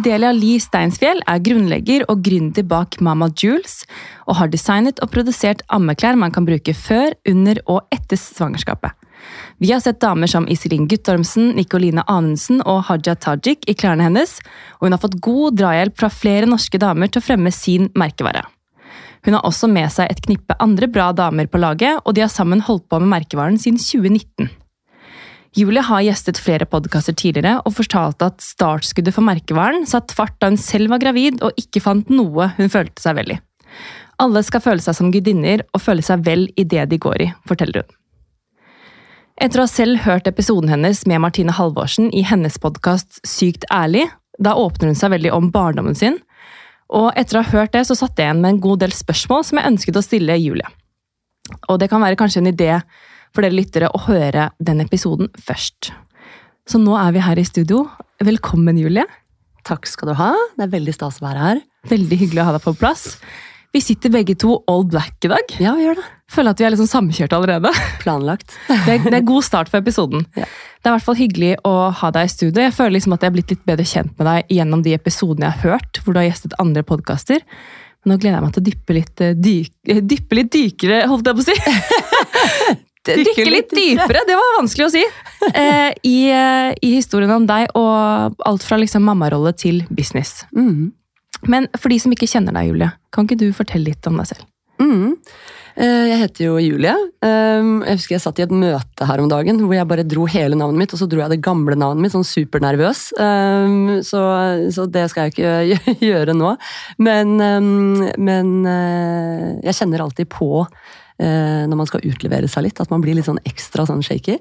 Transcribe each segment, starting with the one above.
Delia Lie Steinsfjell er grunnlegger og gründer bak Mama Jules, og har designet og produsert ammeklær man kan bruke før, under og etter svangerskapet. Vi har sett damer som Iselin Guttormsen, Nikoline Anundsen og Haja Tajik i klærne hennes, og hun har fått god drahjelp fra flere norske damer til å fremme sin merkevare. Hun har også med seg et knippe andre bra damer på laget, og de har sammen holdt på med merkevaren siden 2019. Julie har gjestet flere podkaster tidligere og fortalte at startskuddet for merkevaren satt fart da hun selv var gravid og ikke fant noe hun følte seg vel i. Alle skal føle seg som gudinner og føle seg vel i det de går i, forteller hun. Etter å ha selv hørt episoden hennes med Martine Halvorsen i hennes podkast Sykt ærlig, da åpner hun seg veldig om barndommen sin, og etter å ha hørt det, så satt jeg igjen med en god del spørsmål som jeg ønsket å stille Julie. Og det kan være kanskje en idé for dere lyttere å høre den episoden først. Så nå er vi her i studio. Velkommen, Julie. Takk skal du ha. Det er veldig stas å være her. Veldig hyggelig å ha deg på plass. Vi sitter begge to all black i dag. Ja, vi gjør det. Føler at vi er liksom samkjørt allerede. Planlagt. Det er, det er god start for episoden. Ja. Det er i hvert fall hyggelig å ha deg i studio. Jeg føler liksom at jeg har blitt litt bedre kjent med deg gjennom de episodene jeg har hørt, hvor du har gjestet andre podkaster. Nå gleder jeg meg til å dyppe litt, eh, dyk, eh, dyppe litt dykere, holdt jeg på å si. dykke litt dypere, det var vanskelig å si. Eh, i, eh, I historien om deg og alt fra liksom mammarolle til business. Mm. Men for de som ikke kjenner deg, Julie, kan ikke du fortelle litt om deg selv? Mm. Eh, Jeg heter jo Julie. Um, Jeg husker jeg satt i et møte her om dagen hvor jeg bare dro hele navnet mitt, og så dro jeg det gamle navnet mitt, sånn supernervøs. Um, Så, så det skal jeg ikke gjøre nå. Men, um, men eh, jeg kjenner alltid på eh, når man skal utlevere seg litt, at man blir litt sånn ekstra sånn shaky.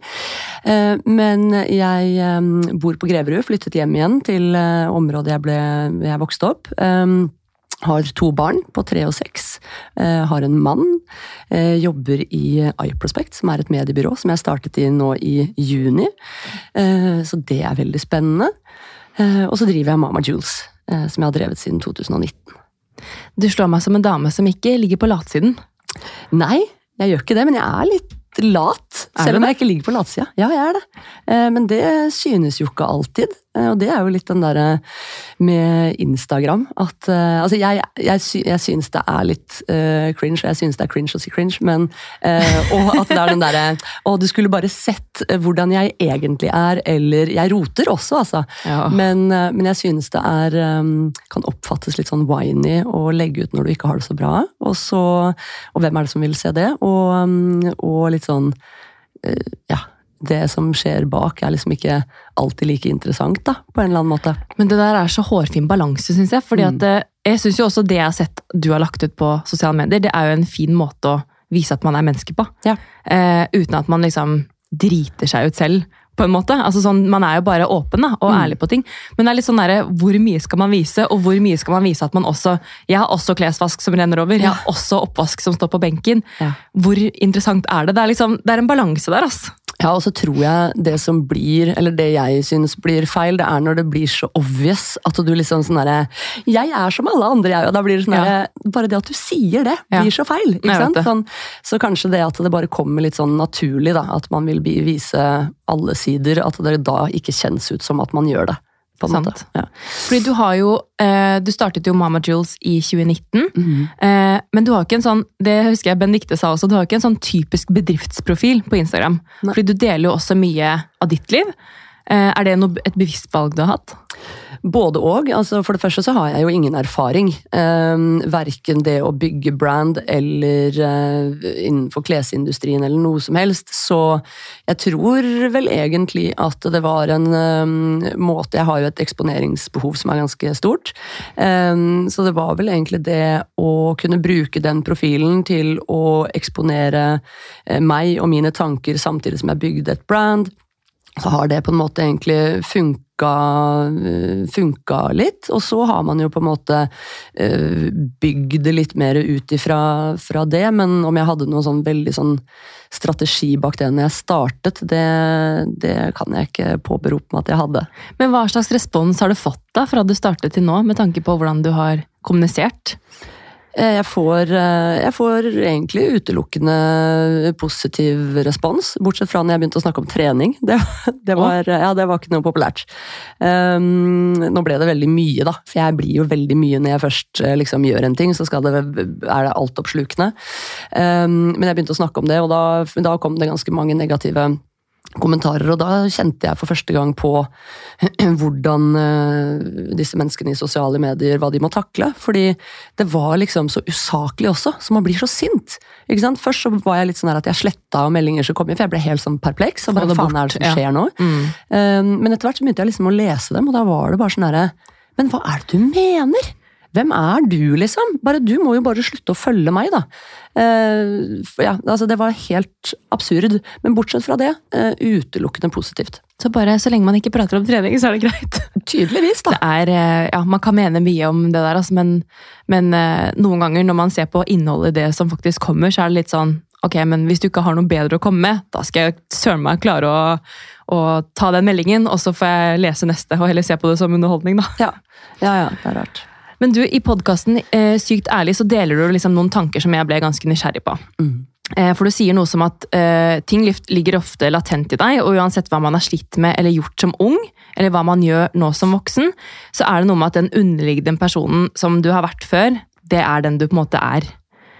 Eh, Men jeg eh, bor på Greverud, flyttet hjem igjen til eh, området jeg, ble, jeg vokste opp. Har to barn på tre og seks. Eh, har en mann. Eh, jobber i iProspect, som er et mediebyrå som jeg startet i nå i juni. Eh, så det er veldig spennende. Eh, og så driver jeg Mama Jules, eh, som jeg har drevet siden 2019. Du slår meg som en dame som ikke ligger på latsiden. Nei, jeg gjør ikke det, men jeg er litt lat. Er Selv om jeg ikke ligger på latsida. Ja, jeg er det. Eh, Men det synes jo ikke alltid. Eh, Og det er jo litt den derre med Instagram at uh, Altså, jeg, jeg, sy- jeg synes det er litt uh, cringe, og jeg synes det er cringe å si cringe, men uh, Og at det er den derre Å, du skulle bare sett hvordan jeg egentlig er, eller Jeg roter også, altså. Ja. Men, men jeg synes det er um, Kan oppfattes litt sånn whiny å legge ut når du ikke har det så bra. Og, så, og hvem er det som vil se det? Og, um, og litt sånn Ja. Det som skjer bak, er liksom ikke alltid like interessant, da, på en eller annen måte. Men det der er så hårfin balanse, syns jeg. fordi at eh, jeg synes jo også det jeg har sett du har lagt ut på sosiale medier, det er jo en fin måte å vise at man er menneske på. Ja. Eh, uten at man liksom driter seg ut selv, på en måte. Altså sånn, Man er jo bare åpen da, og Mm. ærlig på ting. Men det er litt sånn der, hvor mye skal man vise, og hvor mye skal man vise at man også Jeg har også klesvask som renner over, jeg har også oppvask som står på benken. Ja. Hvor interessant er det? Det er, liksom, det er en balanse der, altså. Ja, og så tror jeg det som blir, eller det jeg syns blir feil, det er når det blir så obvious at du liksom sånn derre Jeg er som alle andre, jeg. Og da blir det sånn Ja. Bare det at du sier det, Ja. blir så feil. Ikke sant? Sånn, så kanskje det at det bare kommer litt sånn naturlig, da. At man vil vise alle sider. At det da ikke kjennes ut som at man gjør det. På en Sant. måte. Ja. Fordi du har jo eh, Du startet jo Mama Jules i 2019. Mhm. Eh, men du har ikke en sånn det husker jeg Benedicte sa også, du har ikke en sånn typisk bedriftsprofil på Instagram. Nei. Fordi du deler jo også mye av ditt liv. Eh, er det noe, et bevisst valg du har hatt? Både og. Altså for det første så har jeg jo ingen erfaring. Um, verken det å bygge brand eller eh, innenfor klesindustrien eller noe som helst. Så jeg tror vel egentlig at det var en um, måte Jeg har jo et eksponeringsbehov som er ganske stort. Um, så det var vel egentlig det å kunne bruke den profilen til å eksponere eh, meg og mine tanker samtidig som jeg bygde et brand så har det på en måte egentlig funka, funka litt. Og så har man jo på en måte eh, bygd det litt mer ut ifra fra det. Men om jeg hadde noen sånn veldig sånn strategi bak det når jeg startet, det, det kan jeg ikke påberope meg at jeg hadde. Men hva slags respons har du fått da fra du startet til nå, med tanke på hvordan du har kommunisert? Eh, jeg får, eh, jeg får, egentlig utelukkende positiv respons, bortsett fra når jeg begynte å snakke om trening. Det, det, var, ja, det var, ikke noe populært. Um, nå ble det veldig mye, da, for jeg blir jo veldig mye når jeg først eh, liksom, gjør en ting. Så det, er det altoppslukende. Um, men jeg begynte å snakke om det, og da, da kom det ganske mange negative kommentarer, og da kjente jeg for første gang på hvordan uh, disse menneskene i sosiale medier, hva de må takle. Fordi det var liksom så usaklig også, så man blir så sint. Ikke sant? Først så var jeg litt sånn her at jeg sletta meldinger som kom inn, for jeg ble helt sånn perpleks. og bare, faen er det som skjer ja. nå? Mm. Um, men etter hvert så begynte jeg liksom å lese dem, og da var det bare sånn herre Men hva er det du mener? Hvem er du, liksom? Bare Du må jo bare slutte å følge meg, da. Uh, ja, altså Det var helt absurd. Men bortsett fra det, uh, utelukkende positivt. Så bare så lenge man ikke prater om trening, så er det greit? Tydeligvis, da. Det er, uh, ja, Man kan mene mye om det der, altså, men, men noen ganger når man ser på innholdet i det som faktisk kommer, så er det litt sånn Ok, men hvis du ikke har noe bedre å komme med, da skal jeg søren meg klare å, å, ta den meldingen, og så får jeg lese neste og heller se på det som underholdning, da. Ja, ja, ja det er rart. Men du, i podkasten eh, Sykt ærlig så deler du liksom noen tanker som jeg ble ganske nysgjerrig på. Mm. Eh, for du sier noe som at eh, ting ligger ofte latent i deg, og uansett hva man har slitt med eller gjort som ung, eller hva man gjør nå som voksen, så er det noe med at den underliggende personen som du har vært før, det er den du på en måte er.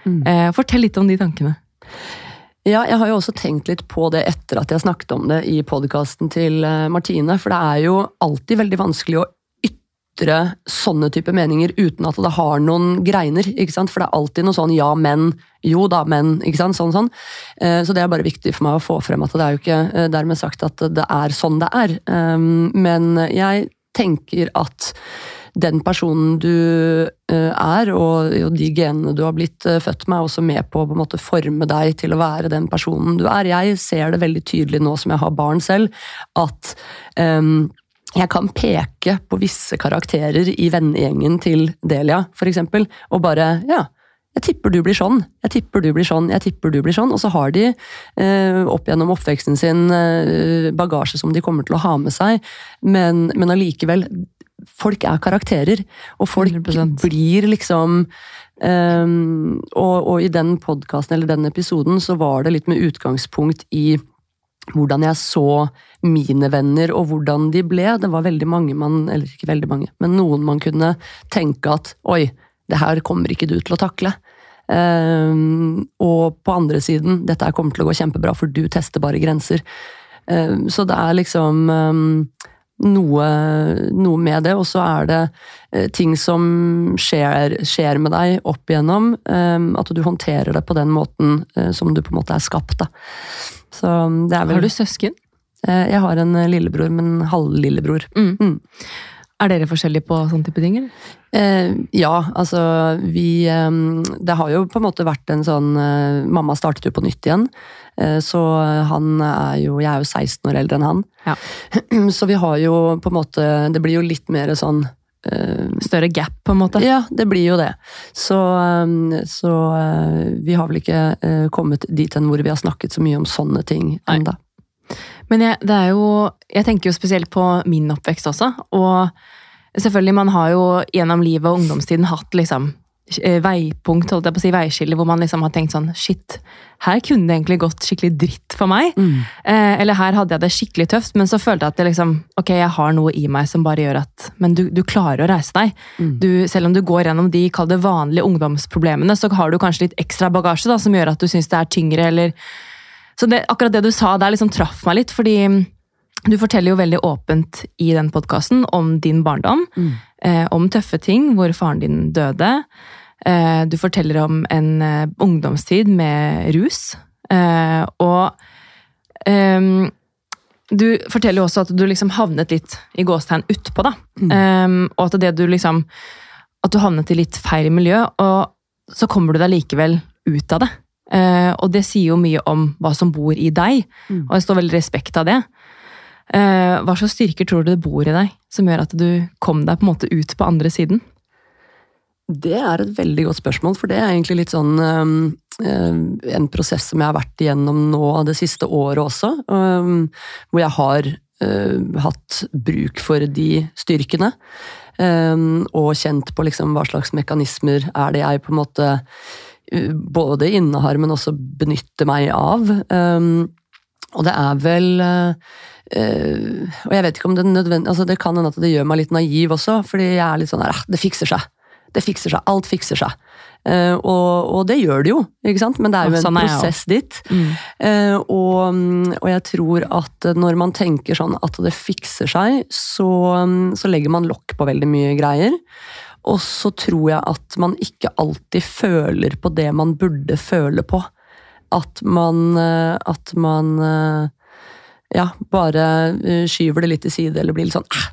Mm. Eh, fortell litt om de tankene. Ja, jeg har jo også tenkt litt på det etter at jeg snakket om det i podkasten til eh, Martine. For det er jo alltid veldig vanskelig å ytre sånne type meninger uten at det har noen greiner. ikke sant? For det er alltid noe sånn ja, men, jo da, men. ikke sant? Sånn, sånn. Eh, så det er bare viktig for meg å få frem at det er jo ikke eh, dermed sagt at det er sånn det er. Ehm, men jeg tenker at den personen du eh, er, og de genene du har blitt født med, er også med på å på en måte forme deg til å være den personen du er. Jeg ser det veldig tydelig nå som jeg har barn selv, at um, jeg kan peke på visse karakterer i vennegjengen til Delia, f.eks., og bare Ja, jeg tipper du blir sånn, jeg tipper du blir sånn, jeg tipper du blir sånn. Og så har de eh, opp gjennom oppveksten sin eh, bagasje som de kommer til å ha med seg, men, men allikevel Folk er karakterer, og folk 100%. blir liksom eh, og, og, i den podkasten eller den episoden så var det litt med utgangspunkt i hvordan jeg så mine venner, og hvordan de ble. Det var veldig mange man Eller ikke veldig mange, men noen man kunne tenke at oi, det her kommer ikke du til å takle. Um, og på andre siden, dette her kommer til å gå kjempebra, for du tester bare grenser. Um, så det er liksom um, noe, noe, med det, og så er det uh, ting som skjer, skjer, med deg opp igjennom. at du håndterer det på den måten uh, som du på en måte er skapt. da. Vel, har du søsken? Eh, jeg har en lillebror, men halvlillebror. Mm. Mm. Er dere forskjellige på sånne type ting? Eh, ja, altså vi eh, Det har jo på en måte vært en sånn eh, Mamma startet jo på nytt igjen. Eh, så han er jo Jeg er jo 16 år eldre enn han. Ja. Så vi har jo på en måte Det blir jo litt mer sånn Eh, Større gap, på en måte? Ja, det blir jo det. Så, eh, så eh, vi har vel ikke kommet dit hen hvor vi har snakket så mye om sånne ting ennå. Men jeg, det er jo Jeg tenker jo spesielt på min oppvekst også. Og selvfølgelig, man har jo gjennom livet og ungdomstiden hatt liksom Eh, veipunkt, holdt jeg på å si, veiskille, hvor man liksom har tenkt sånn Shit, her kunne det egentlig gått skikkelig dritt for meg. Mm. Eh, eller her hadde jeg det skikkelig tøft, men så følte jeg at det liksom, ok, jeg har noe i meg som bare gjør at Men du, du klarer å reise deg. Mm. Du, selv om du går gjennom de kall det vanlige ungdomsproblemene, så har du kanskje litt ekstra bagasje da, som gjør at du syns det er tyngre, eller Så det, akkurat det du sa der, liksom traff meg litt, fordi du forteller jo veldig åpent i den podkasten om din barndom. Mm. Eh, om tøffe ting, hvor faren din døde. Eh, du forteller om en eh, ungdomstid med rus. Eh, og ehm, du forteller jo også at du liksom havnet litt i gåstegn utpå, da. Mm. Ehm, og at det du liksom At du havnet i litt feil miljø, og så kommer du deg likevel ut av det. Eh, og det sier jo mye om hva som bor i deg, mm. og jeg står veldig respekt av det. Eh, hva slags styrker tror du det bor i deg som gjør at du kom deg på en måte ut på andre siden? Det er et veldig godt spørsmål, for det er egentlig litt sånn um, En prosess som jeg har vært igjennom nå det siste året også. Hvor jeg har hatt bruk for de styrkene. Og kjent på liksom hva slags mekanismer er det jeg på en måte både innehar, men også benytter meg av. Og det er vel uh, Og jeg vet ikke om det er nødvendig altså Det kan hende at det gjør meg litt naiv også, fordi jeg er litt sånn her det fikser seg. Det fikser seg. Alt fikser seg. Uh, og, og, det gjør det jo, ikke sant? men det er jo en sånn er prosess dit. Mm. Uh, og, og, jeg tror at når man tenker sånn at det fikser seg, så, så legger man lokk på veldig mye greier. Og så tror jeg at man ikke alltid føler på det man burde føle på. At man, uh, at man ja, bare skyver det litt til side, eller blir litt sånn eh,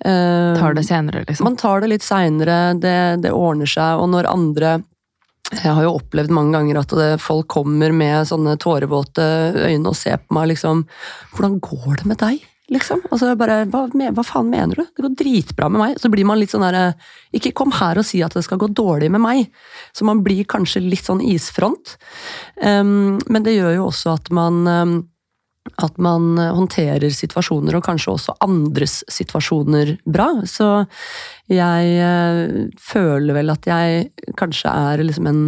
Uh, tar det senere, liksom? Man tar det litt seinere, det, det, ordner seg. Og når andre Jeg har jo opplevd mange ganger at det, folk kommer med sånne tårevåte øyne og ser på meg liksom Hvordan går det med deg? Liksom. Altså bare, hva, hva, faen mener du? Det går dritbra med meg. Så blir man litt sånn der Ikke kom her og si at det skal gå dårlig med meg. Så man blir kanskje litt sånn isfront. Um, men det gjør jo også at man um, at man eh, håndterer situasjoner, og kanskje også andres situasjoner, bra. Så jeg eh, føler vel at jeg kanskje er liksom en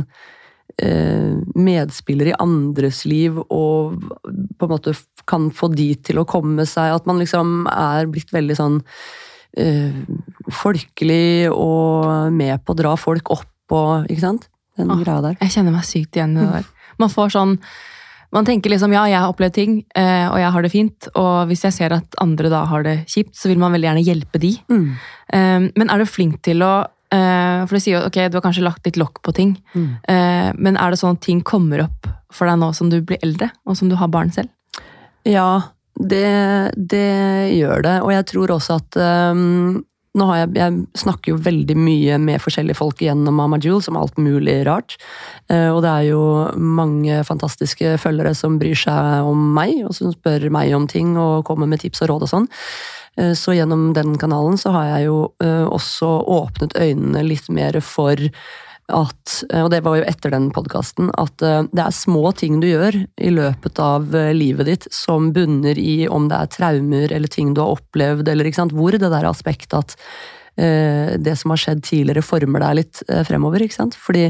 eh, medspiller i andres liv, og på en måte kan få de til å komme seg At man liksom er blitt veldig sånn eh, folkelig og med på å dra folk opp og Ikke sant? Den ah, greia der. Jeg kjenner meg sykt igjen i det der. Man får sånn man tenker liksom ja, jeg har opplevd ting, eh, og jeg har det fint. Og hvis jeg ser at andre da har det kjipt, så vil man veldig gjerne hjelpe de. Mm. Men er du flink til å For du sier jo ok, du har kanskje lagt litt lokk på ting. Mm. Men er det sånn at ting kommer opp for deg nå som du blir eldre, og som du har barn selv? Ja, det, det gjør det. Og jeg tror også at um, nå har jeg, jeg, snakker jo veldig mye med forskjellige folk gjennom Mama Jewel, som alt mulig rart. Eh, og det er jo mange fantastiske følgere som bryr seg om meg, og som spør meg om ting og kommer med tips og råd og sånn. Eh, så gjennom den kanalen så har jeg jo eh, også åpnet øynene litt mer for at, og det var jo etter den podkasten, at eh, det er små ting du gjør i løpet av eh, livet ditt som bunner i om det er traumer eller ting du har opplevd, eller ikke sant, hvor det der aspektet at det som har skjedd tidligere, former deg litt fremover. ikke sant? Fordi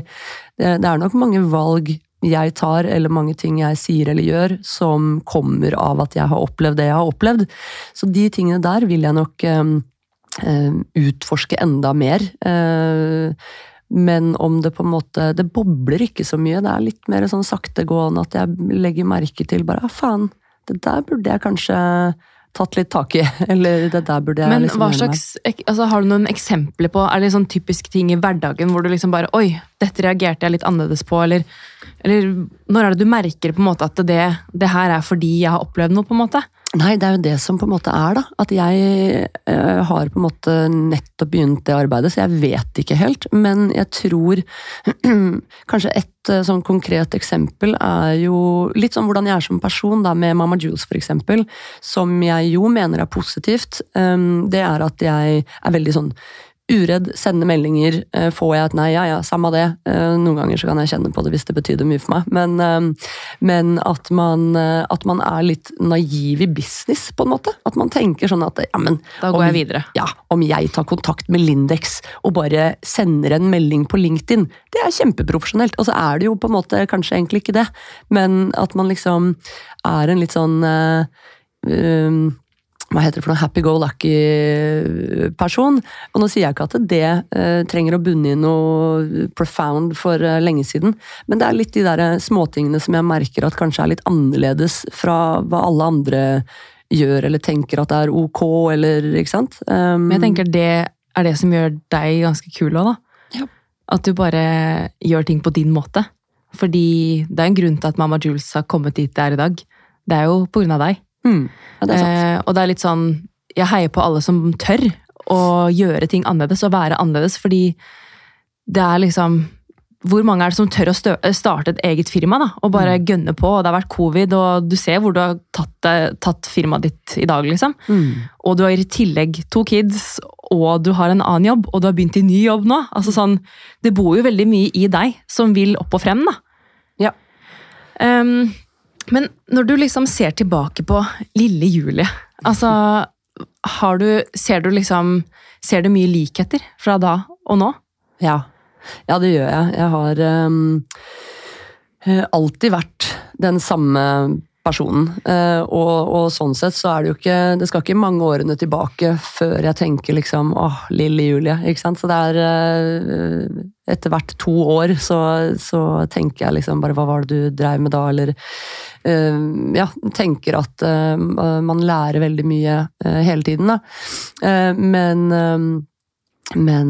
det, er nok mange valg jeg tar, eller mange ting jeg sier eller gjør, som kommer av at jeg har opplevd det jeg har opplevd. Så de tingene der vil jeg nok eh, utforske enda mer. Eh, men om det på en måte Det bobler ikke så mye. Det er litt mer sånn saktegående at jeg legger merke til bare ah, faen, det der burde jeg kanskje tatt litt tak i. Eller det der burde jeg Men liksom hva slags, altså, Har du noen eksempler på Er det sånn typisk ting i hverdagen hvor du liksom bare Oi, dette reagerte jeg litt annerledes på, eller, eller når er det du merker på en måte at det, det her er fordi jeg har opplevd noe? på en måte? Nei, det er jo det som på en måte er, da. At jeg uh, har på en måte nettopp begynt det arbeidet, så jeg vet ikke helt. Men jeg tror Kanskje et uh, sånn konkret eksempel er jo litt sånn hvordan jeg er som person, da, med Mama Jules eksempel. Som jeg jo mener er positivt. Um, det er at jeg er veldig sånn uredd, sende meldinger. Eh, får jeg et nei, ja ja, samme det. Eh, noen ganger så kan jeg kjenne på det hvis det betydde mye for meg. Men, eh, men at, man, at, man, er litt naiv i business, på en måte. At man tenker sånn at ja, men Da går om, jeg videre. Ja, om jeg tar kontakt med Lindex og bare sender en melding på LinkedIn, det er kjempeprofesjonelt. Og så er det jo på en måte kanskje egentlig ikke det, men at man liksom er en litt sånn um, hva heter det for noe, happy-go-lucky-person. Og nå sier jeg ikke at det eh, trenger å bunne i noe profound for eh, lenge siden, men det er litt de der småtingene som jeg merker at kanskje er litt annerledes fra hva alle andre gjør eller tenker at det er ok, eller ikke sant. Um, men jeg tenker det er det som gjør deg ganske kul òg, da. Ja. At du bare gjør ting på din måte. Fordi det er en grunn til at Mamma Jules har kommet dit det er i dag. Det er jo på grunn av deg. Mm. Ja, det eh, og det er litt sånn Jeg heier på alle som tør å gjøre ting annerledes og være annerledes, fordi det er liksom hvor mange er det som tør å starte et eget firma da, og bare mm. gønne på? og Det har vært covid, og du ser hvor du har tatt, tatt firmaet ditt i dag. liksom. Mm. Og du har i tillegg to kids, og du har en annen jobb, og du har begynt i ny jobb nå. Altså sånn, Det bor jo veldig mye i deg som vil opp og frem. da. Ja. Um, men når du liksom ser tilbake på lille Julie, altså du Ser du liksom Ser du mye likheter fra da og nå? Ja. Ja, det gjør jeg. Jeg har um, alltid vært den samme personen. Uh, og, og, sånn sett så er det jo ikke Det skal ikke mange årene tilbake før jeg tenker liksom åh, lille Julie. ikke sant? Så det er uh, Etter hvert to år så, så, tenker jeg liksom bare hva var det du dreiv med da, eller uh, Ja, tenker at man lærer veldig mye hele tiden, da. men men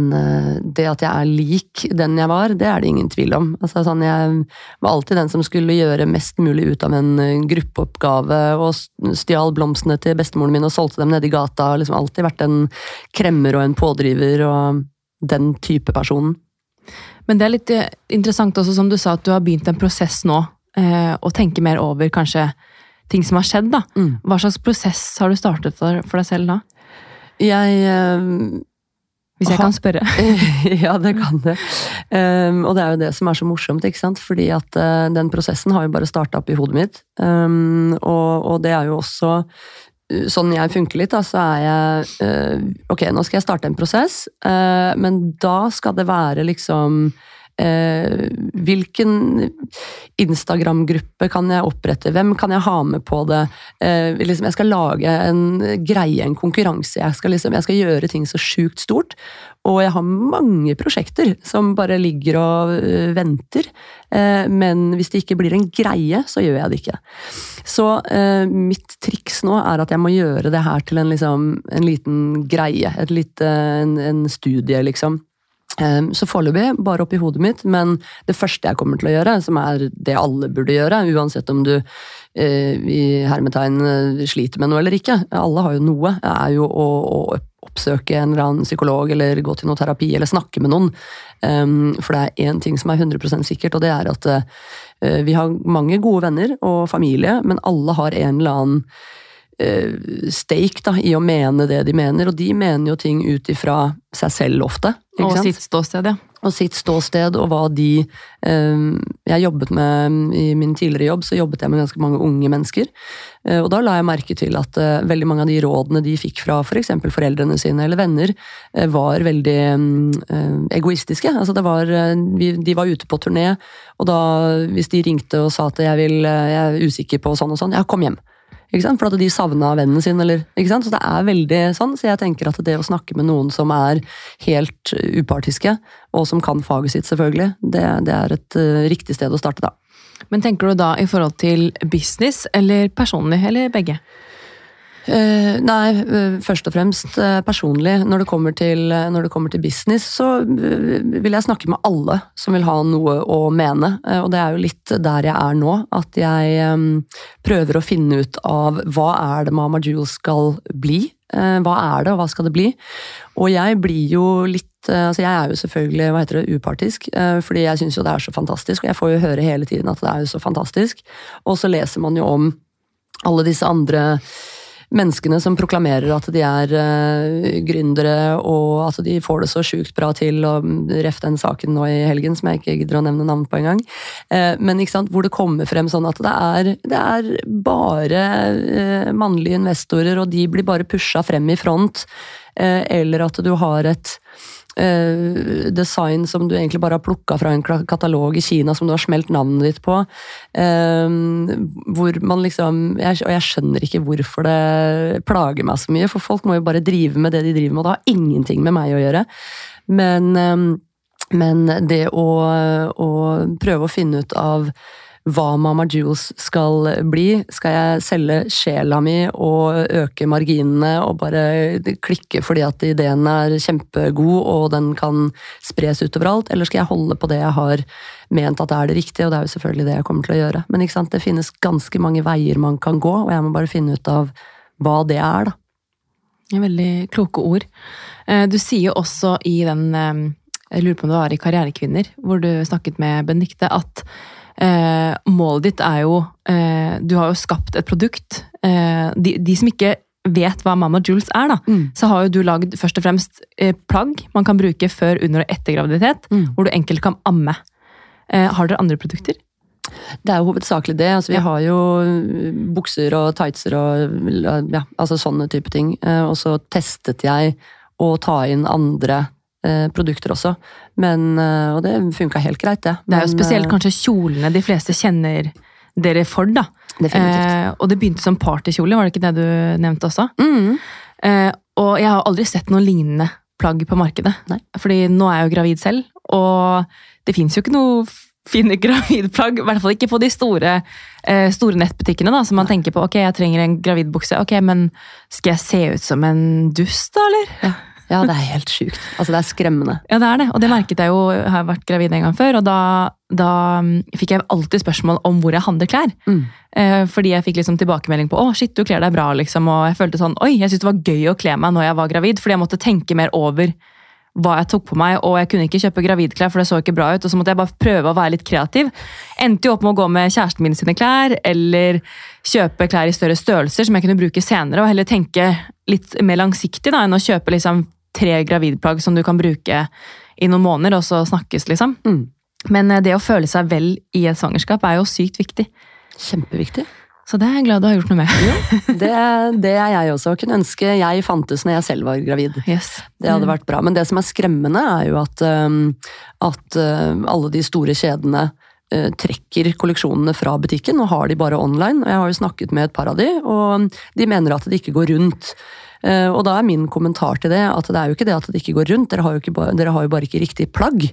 det at jeg er lik den jeg var, det er det ingen tvil om. Altså, sånn, jeg var alltid den som skulle gjøre mest mulig ut av en gruppeoppgave, og stjal blomstene til bestemoren min og solgte dem nede i gata. Liksom alltid vært en kremmer og en pådriver og den type personen. Men det er litt eh, interessant også, som du sa, at du har begynt en prosess nå, eh, og tenke mer over kanskje ting som har skjedd. da. Mm. Hva slags prosess har du startet for, for deg selv da? Jeg eh, hvis jeg kan spørre. ja, det kan du. Um, og det er jo det som er så morsomt, ikke sant. Fordi at uh, den prosessen har jo bare starta opp i hodet mitt. Um, og, og, det er jo også Sånn jeg funker litt, da, så er jeg uh, Ok, nå skal jeg starte en prosess, uh, men da skal det være liksom Eh, hvilken Instagram-gruppe kan jeg opprette? Hvem kan jeg ha med på det? Eh, liksom, jeg skal lage en greie, en konkurranse. Jeg skal, liksom, jeg skal gjøre ting så sjukt stort. Og jeg har mange prosjekter som bare ligger og uh, venter. Eh, men hvis det ikke blir en greie, så gjør jeg det ikke. Så uh, mitt triks nå er at jeg må gjøre det her til en, liksom, en liten greie. Et lite, en, en studie, liksom. Ehm, så foreløpig bare oppi hodet mitt, men det første jeg kommer til å gjøre, som er det alle burde gjøre, uansett om du eh, i hermetegn eh, sliter med noe eller ikke, alle har jo noe, er jo å, å oppsøke en eller annen psykolog eller gå til noe terapi eller snakke med noen. Um, for det er én ting som er 100 sikkert, og det er at uh, vi har mange gode venner og familie, men alle har en eller annen stake da, i å mene det de mener, og de mener jo ting ut ifra seg selv ofte. og sant? sitt ståsted, ja. Og sitt ståsted, og hva de eh, Jeg jobbet med I min tidligere jobb så jobbet jeg med ganske mange unge mennesker. Eh, og da la jeg merke til at eh, veldig mange av de rådene de fikk fra f.eks. For foreldrene sine eller venner, eh, var veldig eh, egoistiske. Altså det var, eh, vi, de var ute på turné, og da hvis de ringte og sa at jeg, vil, jeg er usikker på sånn og sånn, ja, kom hjem. For at de savna vennen sin, eller Så det er veldig sånn. Så jeg tenker at det å snakke med noen som er helt upartiske, og som kan faget sitt, selvfølgelig, det, det er et uh, riktig sted å starte da. Men tenker du da i forhold til business eller personlig, eller begge? Uh, nei, uh, først og fremst uh, personlig. Når det, til, når det, kommer til, business, så vil jeg snakke med alle som vil ha noe å mene. og det er jo litt der jeg er nå. At jeg um, prøver å finne ut av hva er det Mama Jewel skal bli. hva er det, og hva skal det bli? Og jeg blir jo litt altså Jeg er jo selvfølgelig hva heter det, upartisk, fordi jeg syns jo det er så fantastisk. Og jeg får jo høre hele tiden at det er jo så fantastisk. Og så leser man jo om alle disse andre menneskene som proklamerer at de er uh, gründere og at de får det så sjukt bra til, og ref den saken nå i helgen som jeg ikke gidder å nevne navn på engang. Uh, men ikke sant, hvor det kommer frem sånn at det er, det er bare uh, mannlige investorer, og de blir bare pusha frem i front. eller at du har et Uh, design som du egentlig bare har plukka fra en katalog i Kina som du har smelt navnet ditt på. Uh, hvor man liksom jeg, Og jeg skjønner ikke hvorfor det plager meg så mye, for folk må jo bare drive med det de driver med, og det har ingenting med meg å gjøre. Men, uh, men det å, å prøve å finne ut av hva Mama Jules skal bli. Skal jeg selge sjela mi og øke marginene og bare klikke fordi at ideen er kjempegod og den kan spres utover alt, eller skal jeg holde på det jeg har ment at det er det riktige, og det er jo selvfølgelig det jeg kommer til å gjøre. Men det finnes ganske mange veier man kan gå, og jeg må bare finne ut av hva det er, da. Veldig kloke ord. Eh, du sier også i den eh, Jeg lurer på om det var i Karrierekvinner, hvor du snakket med Benedicte, at eh, målet ditt er jo eh, Du har jo skapt et produkt. Eh, de, de, som ikke vet hva Mama Jules er, da, mm. så har jo du lagd først og fremst eh, plagg man kan bruke før, under og etter graviditet, mm. hvor du enkelt kan amme. Eh, har dere andre produkter? Det er jo hovedsakelig det. Altså, vi ja. har jo bukser og tightser og ja, altså sånne type ting. Og så testet jeg å ta inn andre produkter også. Men, eh, og det funka helt greit, det. Det er jo spesielt eh, kanskje kjolene de fleste kjenner dere for, da. Definitivt. Eh, og det begynte som partykjole, var det ikke det du nevnte også? Mm. Eh, og jeg har aldri sett noe lignende plagg på markedet. Nei. Fordi nå er jeg jo gravid selv, og det fins jo ikke noe fine gravidplagg. I hvert fall ikke på de store, eh, store nettbutikkene, da, som man tenker på. Ok, jeg trenger en gravidbukse. Ok, men skal jeg se ut som en dust, da, eller? Ja, det er helt sjukt. Altså, det er skremmende. Ja, det er det. Og det merket jeg jo. Jeg har vært gravid en gang før, og da, da mm, fikk jeg alltid spørsmål om hvor jeg handler klær. Mm. Eh, fordi jeg fikk liksom tilbakemelding på å shit, du kler deg bra, liksom. Og jeg følte sånn oi, jeg syntes det var gøy å kle meg når jeg var gravid, fordi jeg måtte tenke mer over hva jeg tok på meg, og jeg kunne ikke kjøpe gravidklær, for det så ikke bra ut. Og så måtte jeg bare prøve å være litt kreativ. Endte jo opp med å gå med kjæresten min sine klær, eller kjøpe klær i større størrelser som jeg kunne bruke senere, og heller tenke litt mer langsiktig da, enn å kjøpe liksom tre gravidplagg som du kan bruke i noen måneder, og så snakkes, liksom. Mm. Men eh, det å føle seg vel i et svangerskap er jo sykt viktig. Kjempeviktig. Så det er jeg glad du har gjort noe med. Det, det er jeg også. Kunne ønske jeg fantes når jeg selv var gravid. Yes. Det hadde vært bra. Men det som er skremmende, er jo at, at alle de store kjedene uh, trekker kolleksjonene fra butikken og har de bare online. Jeg har jo snakket med et par av de, og de mener at det ikke går rundt. Uh, og da er min kommentar til det at det er jo ikke det at det ikke går rundt, dere har jo, ikke dere har jo bare ikke riktig plagg.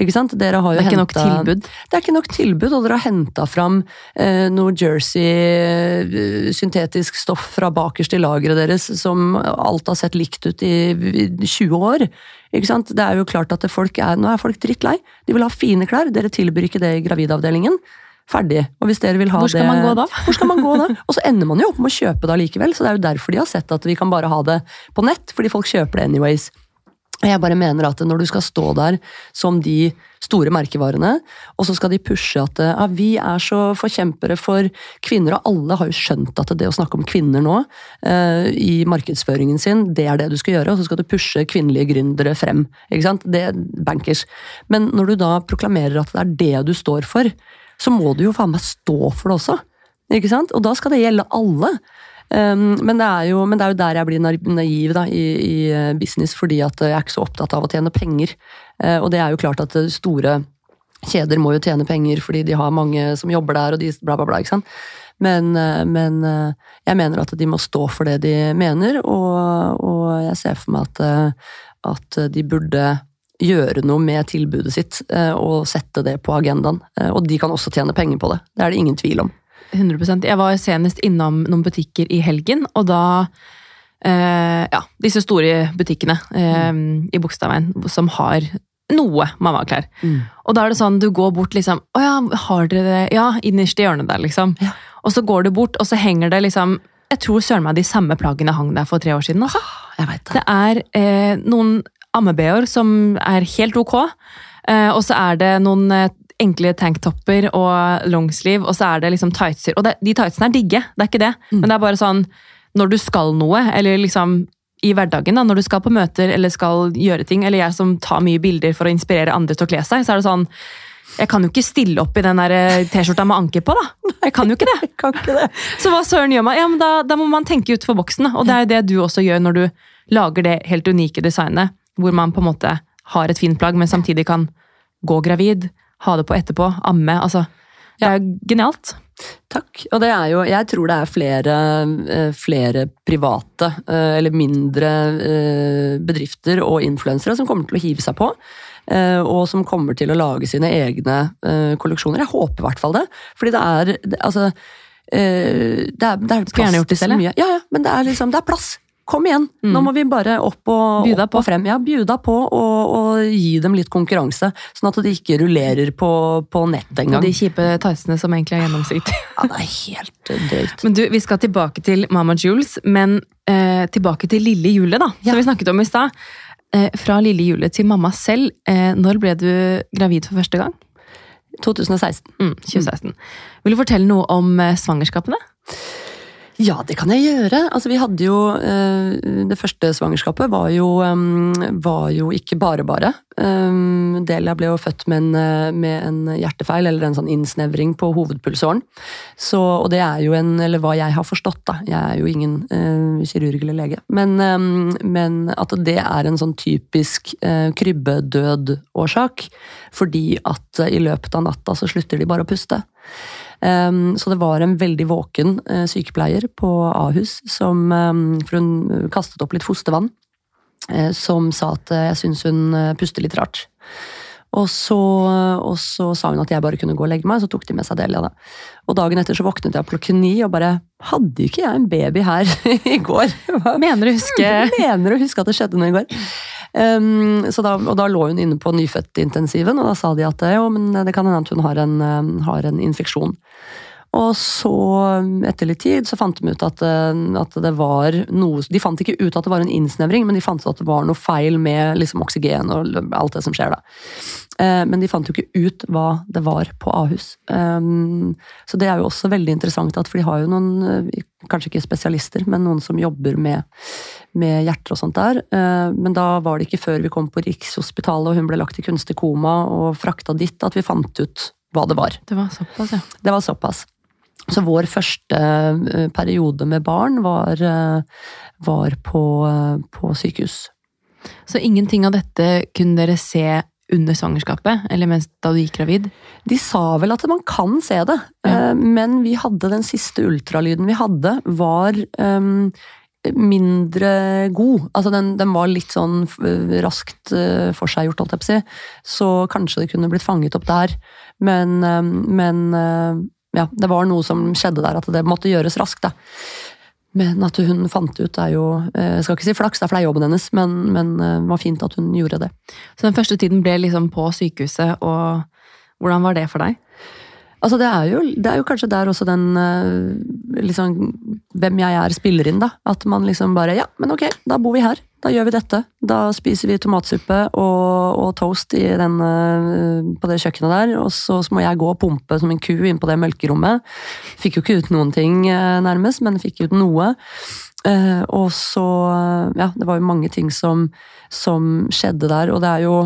Ikke sant? Dere har jo Det er ikke nok tilbud. det er ikke nok tilbud, og dere har henta fram eh, noe jersey, eh, syntetisk stoff fra bakerst i lageret deres, som alt har sett likt ut i, i 20 år. Ikke sant? Det er jo klart at folk er, Nå er folk drittlei. De vil ha fine klær. Dere tilbyr ikke det i gravidavdelingen. Ferdig. Og hvis dere vil ha Hvor skal det man gå da? Hvor skal man gå da? Og så ender man jo opp med å kjøpe det allikevel, så det er jo derfor de har sett at vi kan bare ha det på nett, fordi folk kjøper det anyways. Jeg bare mener at når du skal stå der som de store merkevarene, og så skal de pushe at ja, vi er så forkjempere for kvinner, og alle har jo skjønt at det å snakke om kvinner nå eh, i markedsføringen sin, det er det du skal gjøre, og så skal du pushe kvinnelige gründere frem. ikke sant? Det er bankers. Men når du da proklamerer at det er det du står for, så må du jo faen meg stå for det også. Ikke sant? Og da skal det gjelde alle. Um, men, det jo, men det er jo der jeg blir naiv da, i, i eh, business, fordi at jeg er ikke så opptatt av å tjene penger. Uh, og det er jo klart at eh, store kjeder må jo tjene penger fordi de har mange som jobber der, og de bla, bla, bla. ikke sant? Men, men jeg mener at de må stå for det de mener, og, og jeg ser for meg at, at de burde gjøre noe med tilbudet sitt eh, og sette det på agendaen. Eh, Og de kan også tjene penger på det. Det er det ingen tvil om. 100% Jeg var senest innom noen butikker i helgen, og da eh, Ja, disse store butikkene eh, i Bogstadveien som har noe mammaklær. Og da er det sånn, du går bort liksom Å ja, har dere det? Ja, innerst i hjørnet der, liksom. Ja. Og så går du bort, og så henger det liksom Jeg tror søren meg de samme plaggene hang der for tre år siden, altså. Jeg vet det. Det er eh, noen amme-BH-er som er helt ok, eh, og så er det noen eh, enkle tanktopper og longsleeve, og så er det liksom tightser. Og det, de tightsene er digge, det er ikke det, men det er bare sånn når du skal noe, eller liksom i hverdagen, da, når du skal på møter eller skal gjøre ting, eller jeg som tar mye bilder for å inspirere andre til å kle seg, så er det sånn Jeg kan jo ikke stille opp i den eh, T-skjorta med anker på, da. Jeg kan jo ikke det. Kan ikke det. Så hva søren gjør man? Ja, men da, da må man tenke utenfor boksen. Og det er jo det du også gjør når du lager det helt unike designet, hvor man på en måte har et fint plagg, men samtidig kan gå gravid, ha det på etterpå, amme. Altså, det er jo genialt. Takk. Og det er jo, jeg tror det er flere, eh, flere private eh, eller mindre eh, bedrifter og influensere som kommer til å hive seg på. Og som kommer til å lage sine egne kolleksjoner. Jeg håper i hvert fall det. Fordi det er det, altså, det er, det er gjerne plass gjort det til så selv, mye. Ja, ja, men det er liksom, det er plass. Kom igjen! Mm. Nå må vi bare opp og, opp på. og frem. Ja, bjuda på og, og gi dem litt konkurranse. Sånn at de ikke rullerer på, på nett Og engang. de kjipe tightsene som egentlig er gjennomsiktige. Ja, det er helt drøyt. Men du, vi skal tilbake til Mama Jules, men eh, tilbake til lille Jule, da, Ja. som vi snakket om i stad. Eh, fra lille Jule til mamma selv. Eh, når ble du gravid for første gang? 2016. Mm, 2016. Vil du fortelle noe om eh, svangerskapene? Ja, det kan jeg gjøre. Altså, vi hadde jo eh, Det første svangerskapet var jo, eh, var jo ikke bare bare. Eh, Delia ble jo født med en, eh, med en hjertefeil, eller en sånn innsnevring på hovedpulsåren. Så, og det er jo en, eller hva jeg har forstått, da. Jeg er jo ingen uh, kirurg eller lege. Men, um, men at det er en sånn typisk eh, krybbedødårsak. Fordi at i løpet av natta så slutter de bare å puste. Um, så det var en veldig våken uh, sykepleier på Ahus som um, For hun kastet opp litt fostervann. Uh, som sa at jeg syns hun puster litt rart. Og så, og så, sa hun at jeg bare kunne gå og legge meg, så tok de med seg Delia. da. Og dagen etter så våknet jeg klokken ni og bare Hadde ikke jeg en baby her i går? Mener du huske Mener å huske at det skjedde noe i går. Um, da, og da lå hun inne på nyfødtintensiven, og da sa de at jo, men det kan hende at hun har en, har en infeksjon. Og så, etter litt tid, så fant de ut at, at, det var noe De fant ikke ut at det var en innsnevring, men de fant ut at det var noe feil med liksom, oksygen og alt det som skjer da. Eh, men de fant jo ikke ut hva det var på Ahus. Um, så det er jo også veldig interessant, at, for de har jo noen, kanskje ikke spesialister, men noen som jobber med, med hjerter og sånt der. Eh, men da var det ikke før vi kom på Rikshospitalet og hun ble lagt i kunstig koma og frakta dit, at vi fant ut hva det var. Det var såpass, ja. Det var såpass. Så vår første eh, periode med barn var, eh, var på, eh, på, sykehus. Så ingenting av dette kunne dere se under svangerskapet, eller mens da du gikk gravid? De sa vel at man kan se det, ja. men vi hadde den siste ultralyden vi hadde, var um, mindre god. Altså den, den, var litt sånn raskt forseggjort, holdt jeg på å si. Så kanskje det kunne blitt fanget opp der. Men, men ja, det var noe som skjedde der, at det måtte gjøres raskt. da. Men at hun fant ut, er jo eh, Jeg skal ikke si flaks, det er jobben hennes, men, men eh, det var fint at hun gjorde det. Så den første tiden ble liksom på sykehuset, og hvordan var det for deg? Altså, det er, jo, det er jo kanskje der også den eh, liksom, Hvem jeg er, spiller inn, da. At man liksom bare Ja, men ok, da bor vi her. Da gjør vi dette. Da spiser vi tomatsuppe og, og toast den, eh, på det kjøkkenet der. Og så, så, må jeg gå og pumpe som en ku inn på det melkerommet. Fikk jo ikke ut noen ting, eh, nærmest, men fikk ut noe. Uh, og så Ja, det var jo mange ting som, som skjedde der. Og det er jo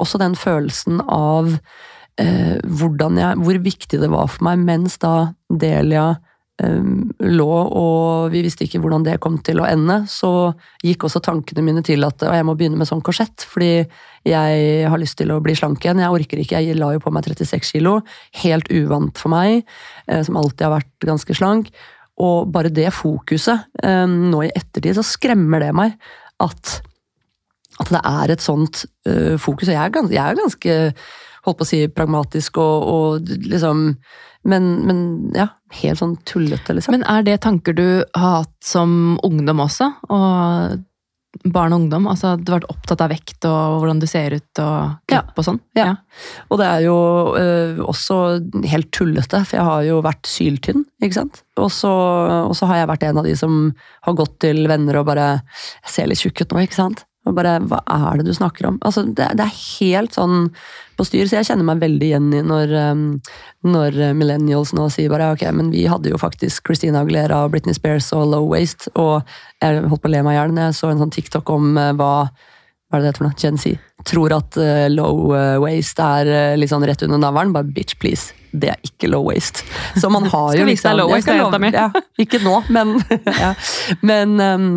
også den følelsen av uh, jeg, hvor viktig det var for meg mens da Delia lå, og vi visste ikke hvordan det kom til å ende, så gikk også tankene mine til at jeg må begynne med sånn korsett, fordi jeg har lyst til å bli slank igjen. Jeg orker ikke, jeg la jo på meg 36 kilo. Helt uvant for meg, eh, som alltid har vært ganske slank. Og bare det fokuset, nå i ettertid, så skremmer det meg at, at det er et sånt uh, fokus. Og jeg er ganske, jeg er ganske holdt på å si, pragmatisk og, og liksom men, men, ja, helt sånn tullete, liksom. Men er det tanker du har hatt som ungdom også? Og barn og ungdom? Altså du har vært opptatt av vekt og hvordan du ser ut og kropp ja. og sånn? Ja. ja. Og det er jo ø, også helt tullete, for jeg har jo vært syltynn, ikke sant. Og så, og så har jeg vært en av de som har gått til venner og bare Jeg ser litt tjukk ut nå, ikke sant? Og bare Hva er det du snakker om? Altså, det, det, er helt sånn på styr, så jeg kjenner meg veldig igjen i når, um, når millennials nå sier bare ok, men vi hadde jo faktisk Christina Aguilera og Britney Spears og Low Waste, og jeg holdt på å le meg i hjel jeg så en sånn TikTok om uh, hva hva er det det heter for noe? Gen Z. Tror at uh, low uh, waste er litt sånn rett under navlen. Bare bitch, please. Det er ikke low waste. Så man har jo liksom low waste, ja, Ikke nå, men, ja. men um,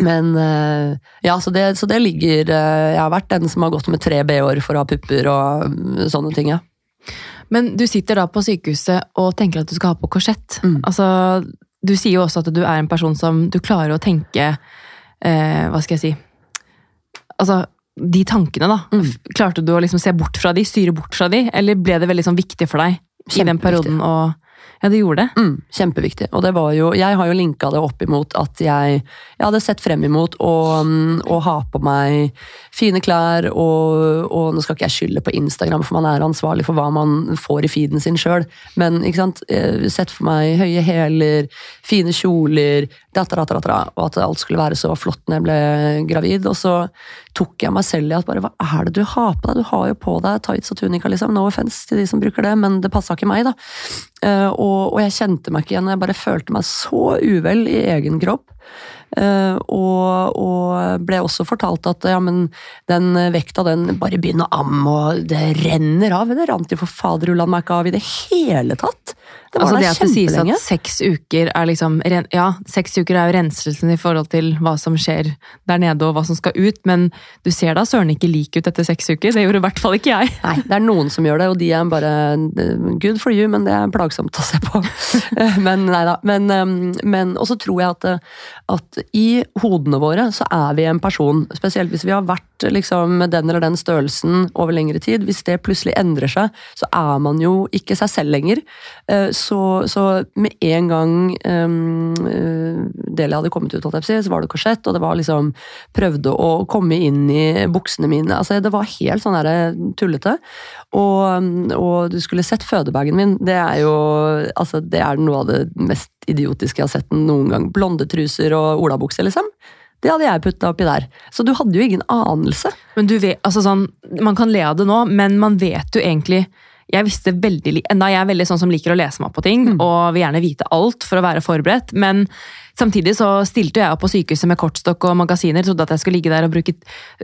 men eh, ja, så det, så det, ligger eh, Jeg har vært den som har gått med tre b-år for å ha pupper og mm, sånne ting, ja. Men du sitter da på sykehuset og tenker at du skal ha på korsett. Mm. Altså, du sier jo også at du er en person som du klarer å tenke eh, Hva skal jeg si Altså, de tankene, da. Mm. Klarte du å liksom se bort fra de, styre bort fra de, eller ble det veldig sånn viktig for deg i den perioden å ja, det gjorde det. Mm, kjempeviktig. Og det var jo Jeg har jo linka det opp imot at jeg, jeg hadde sett frem imot å, å ha på meg fine klær, og, og, nå skal ikke jeg skylde på Instagram, for man er ansvarlig for hva man får i feeden sin sjøl, men ikke sant, sett for meg høye hæler, fine kjoler, datter, datter, datter, og at alt skulle være så flott når jeg ble gravid. Og så tok jeg meg selv i at bare hva er det du har på deg? Du har jo på deg tights og tunika, liksom. No offense til de som bruker det, men det passa ikke meg, da. Eh, og, og jeg kjente meg ikke igjen. Jeg bare følte meg så uvel i egen kropp. Uh, og, og, ble også fortalt at ja, men den vekta, den bare begynner å amme, og det renner av. Det rant jo for faderullan meg ikke av i det hele tatt. Det var altså der det at det sies kjempelenge. at seks uker er liksom Ja, seks uker er jo renselsen i forhold til hva som skjer der nede og hva som skal ut, men du ser da søren ikke lik ut etter seks uker. Det gjorde i hvert fall ikke jeg. Nei, det er noen som gjør det, og de er bare eh, good for you, men det er plagsomt å se på. Eh, men nei da. Men, men og så tror jeg at, eh, at i hodene våre så er vi en person, spesielt hvis vi har vært liksom den eller den størrelsen over lengre tid. Hvis det plutselig endrer seg, så er man jo ikke seg selv lenger. Eh, Så, så med en gang um, eh, Delia hadde kommet ut, så var det korsett, og det var liksom Prøvde å komme inn i buksene mine. altså Det var helt sånn der tullete. Og, og du skulle sett fødebagen min. Det er jo altså det er noe av det mest idiotiske jeg har sett noen gang. Blonde truser og olabukse, liksom. Det hadde jeg putta oppi der. Så du hadde jo ingen anelse. Men du vet, altså sånn, Man kan le av det nå, men man vet jo egentlig jeg visste veldig, enda jeg er veldig sånn som liker å lese meg opp på ting, og vil gjerne vite alt for å være forberedt, men samtidig så stilte jeg opp på sykehuset med kortstokk og magasiner, trodde at jeg skulle ligge der og bruke,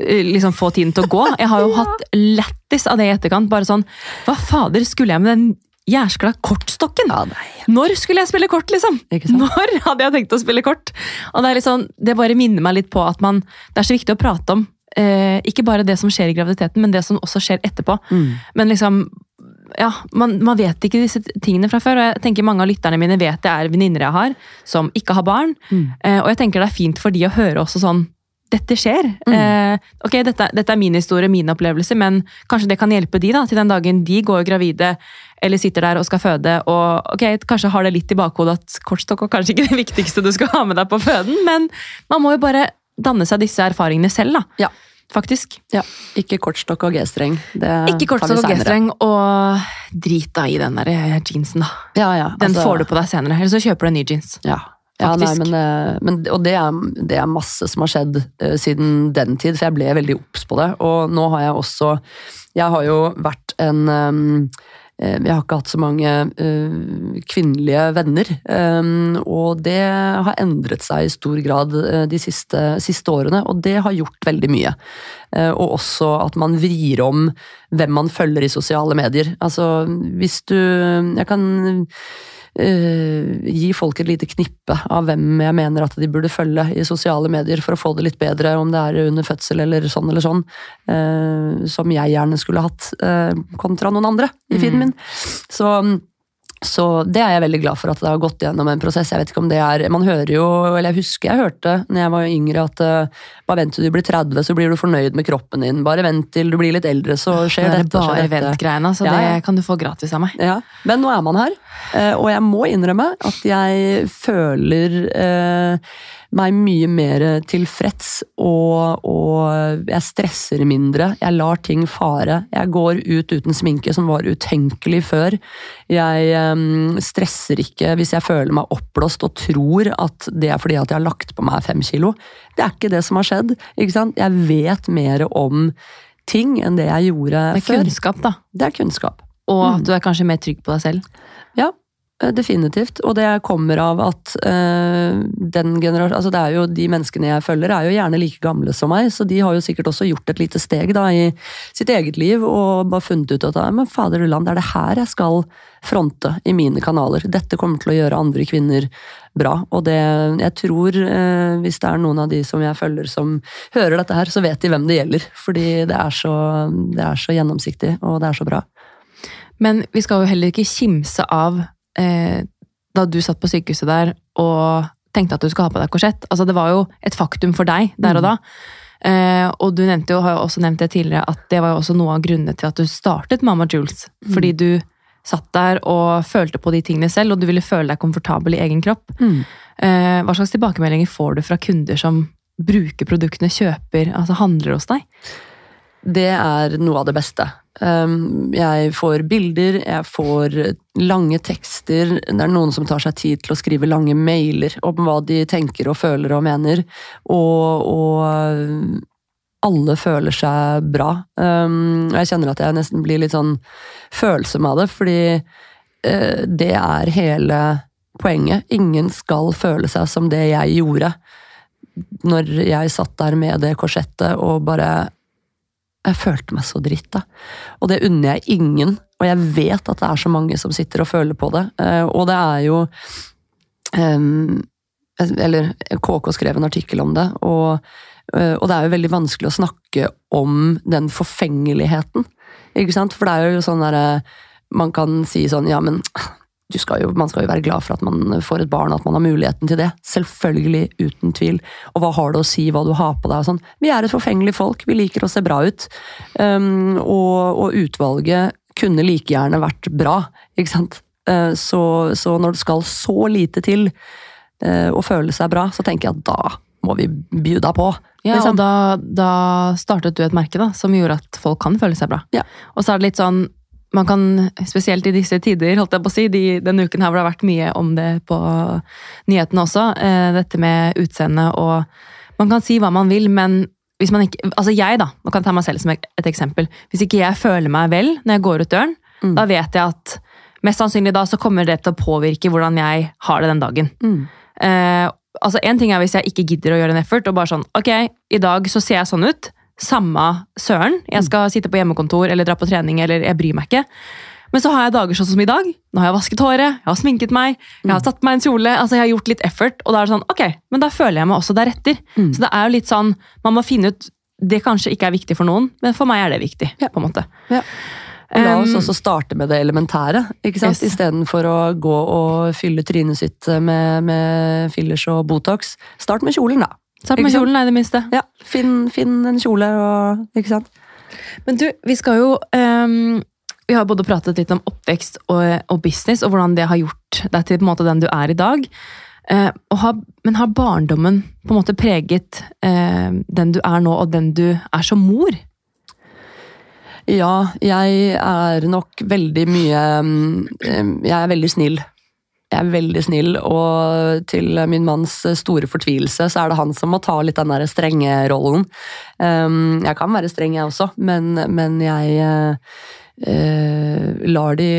eh, liksom få tiden til å gå. Jeg har jo hatt lættis av det i etterkant, bare sånn, hva fader skulle jeg med den jærskla kortstokken? Ja. Når skulle jeg spille kort, liksom? Når hadde jeg tenkt å spille kort? Og det, er sånn, det bare minner meg litt på at man, det er så viktig å prate om eh, ikke bare det som skjer i graviditeten, men det som også skjer etterpå. Mm. Men liksom, ja, man, man vet ikke disse tingene fra før, og jeg tenker mange av lytterne mine vet det er venninner jeg har, som ikke har barn. Mm. Eh, og jeg tenker det er fint for de å høre også sånn dette skjer. Mm. Eh, ok, dette, dette er min historie, min opplevelse, men kanskje det kan hjelpe de da, til den dagen de går gravide eller sitter der og skal føde. og ok, Kanskje har det litt i bakhodet at kortstokk er kanskje ikke det viktigste du skal ha med deg på føden, men man må jo bare danne seg disse erfaringene selv, da. Ja. Faktisk. Ja, ikke kortstokk og G-streng. Det Ikke kortstokk og. G-streng, og drit da i den der jeansen, da. Ja, ja, Den altså- får du på deg senere, eller så kjøper du en ny jeans. Ja. Ja, nei, men, eh, men, og det er, det er masse som har skjedd uh, siden den tid, for jeg ble veldig obs på det. Og nå har jeg også Jeg har jo vært en um, Jeg har ikke hatt så mange uh, kvinnelige venner. um, og det har endret seg i stor grad uh, de siste, siste årene, og det har gjort veldig mye. Uh, og også at man vrir om hvem man følger i sosiale medier. Altså, hvis du Jeg kan gi folk et lite knippe av hvem jeg mener at de burde følge i sosiale medier for å få det litt bedre, om det er under fødsel eller sånn eller sånn, eh, som jeg gjerne skulle hatt, eh, kontra noen andre i feeden min. Så så det er jeg veldig glad for at det har gått gjennom en prosess. Jeg vet ikke om det er, Man hører jo, eller jeg husker jeg hørte når jeg var yngre at eh, bare vent til du blir 30, så blir du fornøyd med kroppen din. Bare vent til du blir litt eldre, så skjer det er dette. bare dette. vent-greiene, så Ja, ja. det kan du få gratis av meg. Ja, Men nå er man her, eh, og jeg må innrømme at jeg føler eh, meg mye mer tilfreds, og, og jeg stresser mindre. Jeg lar ting fare. Jeg går ut uten sminke, som var utenkelig før. Jeg um, stresser ikke hvis jeg føler meg oppblåst og tror at det er fordi at jeg har lagt på meg fem kilo. Det er ikke det som har skjedd. ikke sant? Jeg vet mer om ting enn det jeg gjorde før. Det er før. kunnskap, da. Det er kunnskap. Og Mm. du er kanskje mer trygg på deg selv. Eh, definitivt. Og det kommer av at øh, den generasjonen Altså det er jo de menneskene jeg følger, er jo gjerne like gamle som meg, så de har jo sikkert også gjort et lite steg da i sitt eget liv og bare funnet ut at «Ja, men fader ulland, det er det her jeg skal fronte i mine kanaler. Dette kommer til å gjøre andre kvinner bra. Og det Jeg tror, øh, hvis det er noen av de som jeg følger som hører dette her, så vet de hvem det gjelder. Fordi det er så, det er så gjennomsiktig, og det er så bra. Men vi skal jo heller ikke kimse av eh, da du satt på sykehuset der og tenkte at du skulle ha på deg korsett. Altså, det var jo et faktum for deg der og da. Eh, og du nevnte jo, har jo også nevnt det tidligere, at det var jo også noe av grunnene til at du startet Mama Jules. Fordi du satt der og følte på de tingene selv, og du ville føle deg komfortabel i egen kropp. Mm. Eh, hva slags tilbakemeldinger får du fra kunder som bruker produktene, kjøper, altså handler hos deg? Det er noe av det beste. Um, jeg får bilder, jeg får lange tekster. Det er noen som tar seg tid til å skrive lange mailer om hva de tenker og føler og mener. Og, og alle føler seg bra. Um, jeg kjenner at jeg nesten blir litt sånn følsom av det, fordi uh, det er hele poenget. Ingen skal føle seg som det jeg gjorde når jeg satt der med det korsettet og bare Jeg følte meg så dritt, da. Og det unner jeg ingen. Og jeg vet at det er så mange som sitter og føler på det. Uh, og det er jo um, Eller KK skrev en artikkel om det, og Eh, og det er jo veldig vanskelig å snakke om den forfengeligheten. Ikke sant? For det er jo sånn derre Man kan si sånn Ja, men skal jo, man skal jo være glad for at man får et barn, og at man har muligheten til det. Selvfølgelig, uten tvil. Og hva har det å si hva du har på deg? sånn. Vi er et forfengelig folk, vi liker å se bra ut. Um, og, og, utvalget kunne like gjerne vært bra, ikke sant. Uh, så, så, når det skal så lite til uh, å føle seg bra, så tenker jeg at da må vi bjuda på. Ja, liksom. og da, da, startet du et merke da, som gjorde at folk kan føle seg bra. Ja. Og så er det litt sånn man kan, spesielt i disse tider, holdt jeg på å si, de, denne uken her hvor det har vært mye om det på nyhetene også, eh, dette med utseende og Man kan si hva man vil, men hvis man ikke Altså jeg, da, nå kan jeg ta meg selv som et, eksempel. Hvis ikke jeg føler meg vel når jeg går ut døren, mm. da vet jeg at mest sannsynlig da så kommer det til å påvirke hvordan jeg har det den dagen. Mm. Eh, altså En ting er hvis jeg ikke gidder å gjøre en effort, og bare sånn Ok, i dag så ser jeg sånn ut. Samme søren. Jeg skal sitte på hjemmekontor eller dra på trening, eller jeg bryr meg ikke. Men så har jeg dager sånn som i dag. Nå har jeg vasket håret, jeg har sminket meg, jeg har satt meg en kjole. altså Jeg har gjort litt effort, og da er det sånn, ok, men da føler jeg meg også deretter. Mm. Så det er jo litt sånn, man må finne ut Det kanskje ikke er viktig for noen, men for meg er det viktig. Ja. på en måte. Ja. La oss også starte med det elementære, ikke sant? Yes. istedenfor å gå og fylle trynet sitt med, med, fillers og Botox. Start med kjolen, da. Start med kjolen, i det minste. Ja, finn, finn, en kjole og Ikke sant. Men du, vi skal jo um, Vi har både pratet litt om oppvekst og, og, business, og hvordan det har gjort deg til på en måte den du er i dag. Uh, har, men har barndommen på en måte preget uh, den du er nå, og den du er som mor? Ja, jeg er nok veldig mye um, Jeg er veldig snill. Jeg er veldig snill, og til min manns store fortvilelse så er det han som må ta litt den der strenge rollen. Um, jeg kan være streng, jeg også, men, men jeg eh, lar de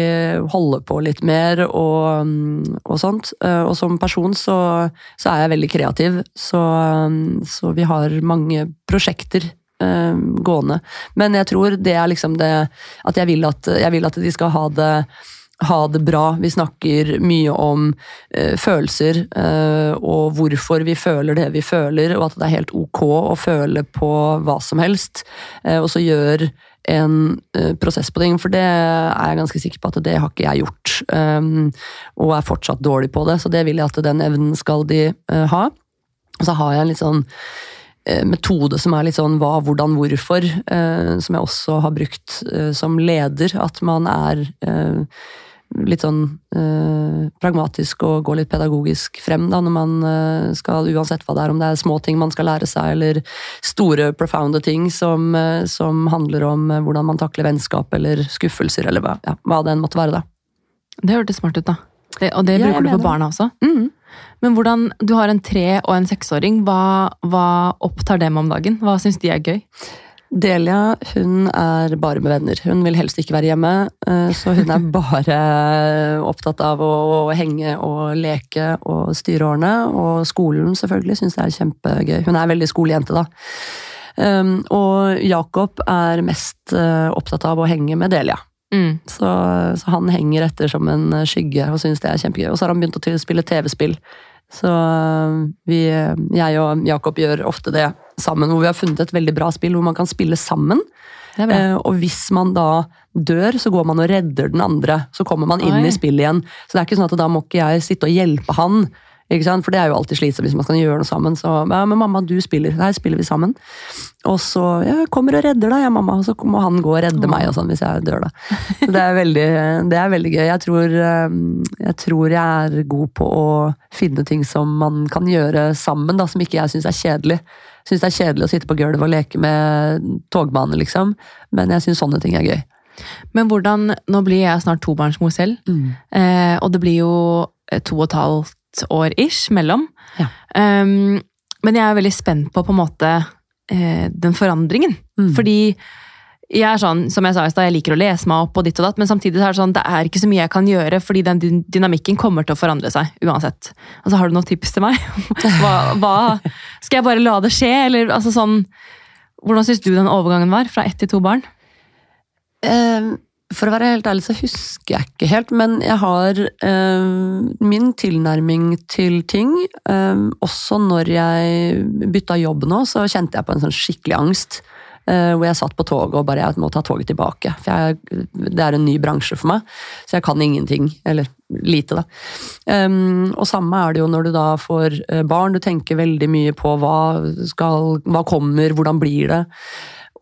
holde på litt mer og, og sånt. Uh, og som person så, så, er jeg veldig kreativ, så, så vi har mange prosjekter uh, gående. Men jeg tror det er liksom det At jeg vil at, jeg vil at de skal ha det ha det bra. Vi snakker mye om eh, følelser eh, og hvorfor vi føler det vi føler, og at det er helt ok å føle på hva som helst. Eh, og så gjør en prosess på ting, for det er jeg ganske sikker på at det har ikke jeg gjort. Um, og er fortsatt dårlig på det, så det vil jeg at den evnen skal de ha. Og så har jeg en litt sånn Eh, metode som er litt sånn hva, hvordan, hvorfor, eh, som jeg også har brukt eh, som leder. At man er litt sånn pragmatisk og gå litt pedagogisk frem da, når man skal, uansett hva det er, om det er små ting man skal lære seg, eller store, profounde ting som, som handler om hvordan man takler vennskap eller skuffelser, eller hva, ja, hva det enn måtte være, da. Det hørtes smart ut, da. Det, og det Ja, bruker du på barna også? Mm. Men hvordan, Du har en tre- og en seksåring. Hva, hva opptar dem om dagen? Hva syns de er gøy? Delia hun er bare med venner. Hun vil helst ikke være hjemme. eh, Så hun er bare opptatt av å henge og leke og styre årene. Og skolen selvfølgelig syns det er kjempegøy. Hun er veldig skolejente, da. Um, Og Jakob er mest eh, opptatt av å henge med Delia. Mm. Så, så han henger etter som en skygge og syns det er kjempegøy. Og så har han begynt å spille TV-spill. Så vi, jeg og Jakob gjør ofte det sammen, hvor vi har funnet et veldig bra spill hvor man kan spille sammen. Eh, og hvis man da dør, så går man og redder den andre. Så kommer man inn Oi. i spillet igjen. Så det er ikke sånn at da må ikke jeg sitte og hjelpe han. Ikke sant? For det er jo alltid slitsomt hvis man skal gjøre noe sammen. Så ja, men mamma, du spiller. Her spiller vi sammen. Og så ja, jeg kommer og redder deg, ja, mamma. Og så må han gå og redde meg og sånn hvis jeg dør, da. Så det er veldig, det er veldig gøy. Jeg tror, eh, jeg tror jeg er god på å finne ting som man kan gjøre sammen, da, som ikke jeg syns er kjedelig. Syns det er kjedelig å sitte på gulvet og leke med togbane, liksom. Men jeg syns sånne ting er gøy. Men hvordan Nå blir jeg snart tobarnsmor selv, Mm. eh, og det blir jo eh, to og et halvt år ish mellom. Ja. Um, men jeg er veldig spent på på en måte eh, den forandringen. Mm. Fordi jeg er sånn, som jeg sa i stad, jeg liker å lese meg opp og ditt og datt, men samtidig er det sånn, det er ikke så mye jeg kan gjøre, fordi den dynamikken kommer til å forandre seg uansett. Altså, har du noen tips til meg? hva, hva, skal jeg bare la det skje, eller altså sånn Hvordan syns du den overgangen var, fra ett til to barn? Eh, For å være helt ærlig så husker jeg ikke helt, men jeg har eh, min tilnærming til ting eh, Også når jeg bytta jobb nå, så kjente jeg på en sånn skikkelig angst. Eh, hvor jeg satt på toget og bare jeg må ta toget tilbake. For jeg, det er en ny bransje for meg, så jeg kan ingenting. Eller lite, da. Um, og samme er det jo når du da får eh, barn. Du tenker veldig mye på hva, skal, hva kommer, hvordan blir det.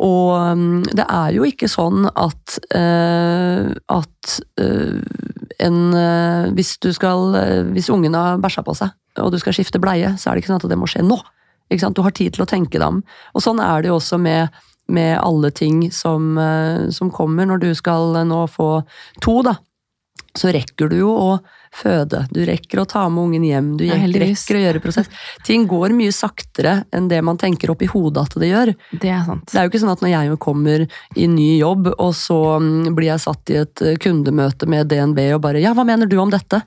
Og um, det er jo ikke sånn at, uh, at uh, en uh, Hvis du skal Hvis ungen har bæsja på seg, og du skal skifte bleie, så er det ikke sånn at det må skje nå. Du har tid til å tenke deg om. Og sånn er det jo også med, med alle ting som, eh, som kommer. Når du skal eh, nå få to, da, så rekker du jo å føde. Du rekker å ta med ungen hjem. Du Ja, rekker, å gjøre prosess. Ting går mye saktere enn det man tenker oppi hodet at det gjør. Det er sant. Det er jo ikke sånn at når jeg kommer i ny jobb, og så mm, blir jeg satt i et eh, kundemøte med DNB og bare 'ja, hva mener du om dette?'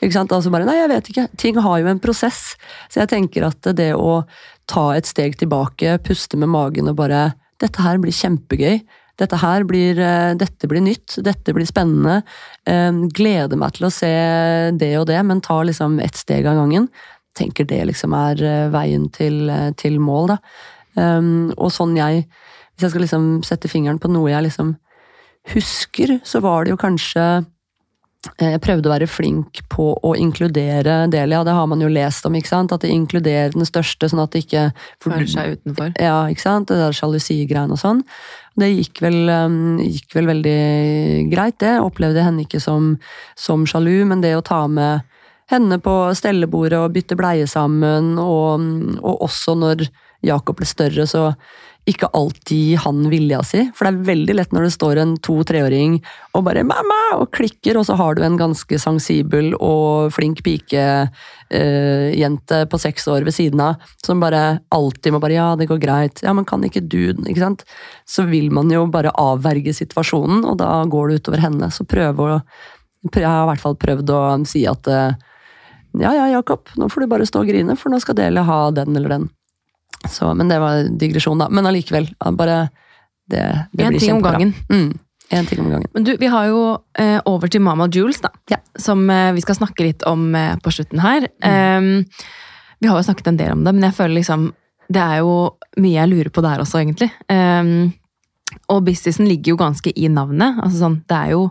Ikke sant? Altså bare 'nei, jeg vet ikke'. Ting har jo en prosess. Så jeg tenker at det å ta et steg tilbake, puste med magen og bare 'dette her blir kjempegøy'. Dette her blir, eh, dette blir nytt, dette blir spennende. Eh, gleder meg til å se det og det, men ta liksom ett steg av gangen. Tenker det liksom er eh, veien til, til mål, da. Og sånn jeg Hvis jeg skal liksom sette fingeren på noe jeg liksom husker, så var det jo kanskje jeg prøvde å være flink på å inkludere Delia, det har man jo lest om, ikke sant? At det inkluderer den største, sånn at det ikke Føler seg utenfor. Ja, ikke sant? Det der sjalusigreiene og sånn. Det gikk vel, um, gikk vel veldig greit, det. Opplevde henne ikke som, som sjalu, men det å ta med henne på stellebordet og bytte bleie sammen, og, og også når Jakob ble større, så ikke alltid han vilja si. For det er veldig lett når det står en to-treåring og bare 'mamma' og klikker, og så har du en ganske sensibel og flink pikejente på seks år ved siden av, som bare alltid må bare 'ja, det går greit', 'ja, men kan ikke du', ikke sant? Så vil man jo bare avverge situasjonen, og da går det utover henne. Så prøv å Jeg har i hvert fall prøvd å si at eh, ja ja, Jakob, nå får du bare stå og grine, for nå skal Delia ha den eller den. Så, men det var digresjon, da. Men allikevel. Bare Det, det En blir ting om gangen. Mm, en ting om gangen. Men du, vi har jo eh, over til Mama Jules, da. Ja. Som eh, vi skal snakke litt om eh, på slutten her. Um, vi har jo snakket en del om det, men jeg føler liksom Det er jo mye jeg lurer på der også, egentlig. Um, og businessen ligger jo ganske i navnet. Altså sånn, det er jo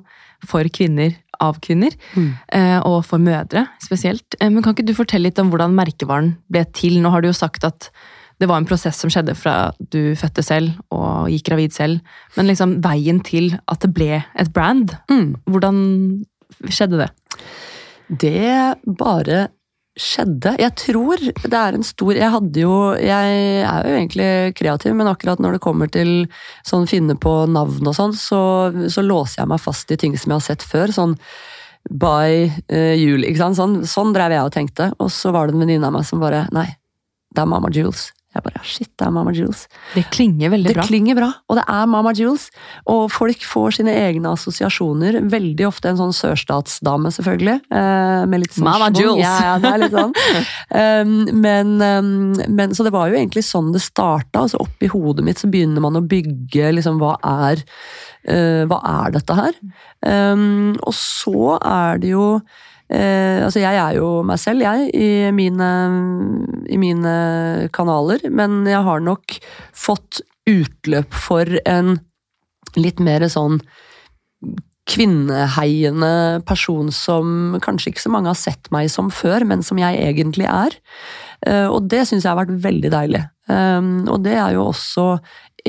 for kvinner av kvinner, Mm. eh, og for mødre spesielt. Eh, Men kan ikke du fortelle litt om hvordan merkevaren ble til? Nå har du jo sagt at det var en prosess som skjedde fra du fødte selv og gikk gravid selv, men liksom veien til at det ble et brand, Mm. hvordan skjedde det? Det bare skjedde. Jeg tror det er en stor Jeg hadde jo Jeg er jo egentlig kreativ, men akkurat når det kommer til sånn finne på navn og sånn, så, så låser jeg meg fast i ting som jeg har sett før. Sånn by uh, jul, ikke sant. Sånn, sånn drev jeg og tenkte. Og så var det en venninne av meg som bare Nei, det er Mama Jules. Jeg bare Shit, det er Mama Jules. Det klinger veldig Det bra. klinger bra, og det er Mama Jules. Og folk får sine egne assosiasjoner. Veldig ofte en sånn sørstatsdame, selvfølgelig. eh, med litt sånn Mama. Jules. Ja, ja, det er litt sånn. um, men, um, men så det var jo egentlig sånn det starta. Altså oppi hodet mitt så begynner man å bygge liksom hva er eh, Hva er dette her? Um, og så er det jo Eh, altså jeg er jo meg selv, jeg, i mine, i mine kanaler, men jeg har nok fått utløp for en litt mer sånn kvinneheiende person som kanskje ikke så mange har sett meg som før, men som jeg egentlig er. Eh, og det syns jeg har vært veldig deilig. Eh, og det er jo også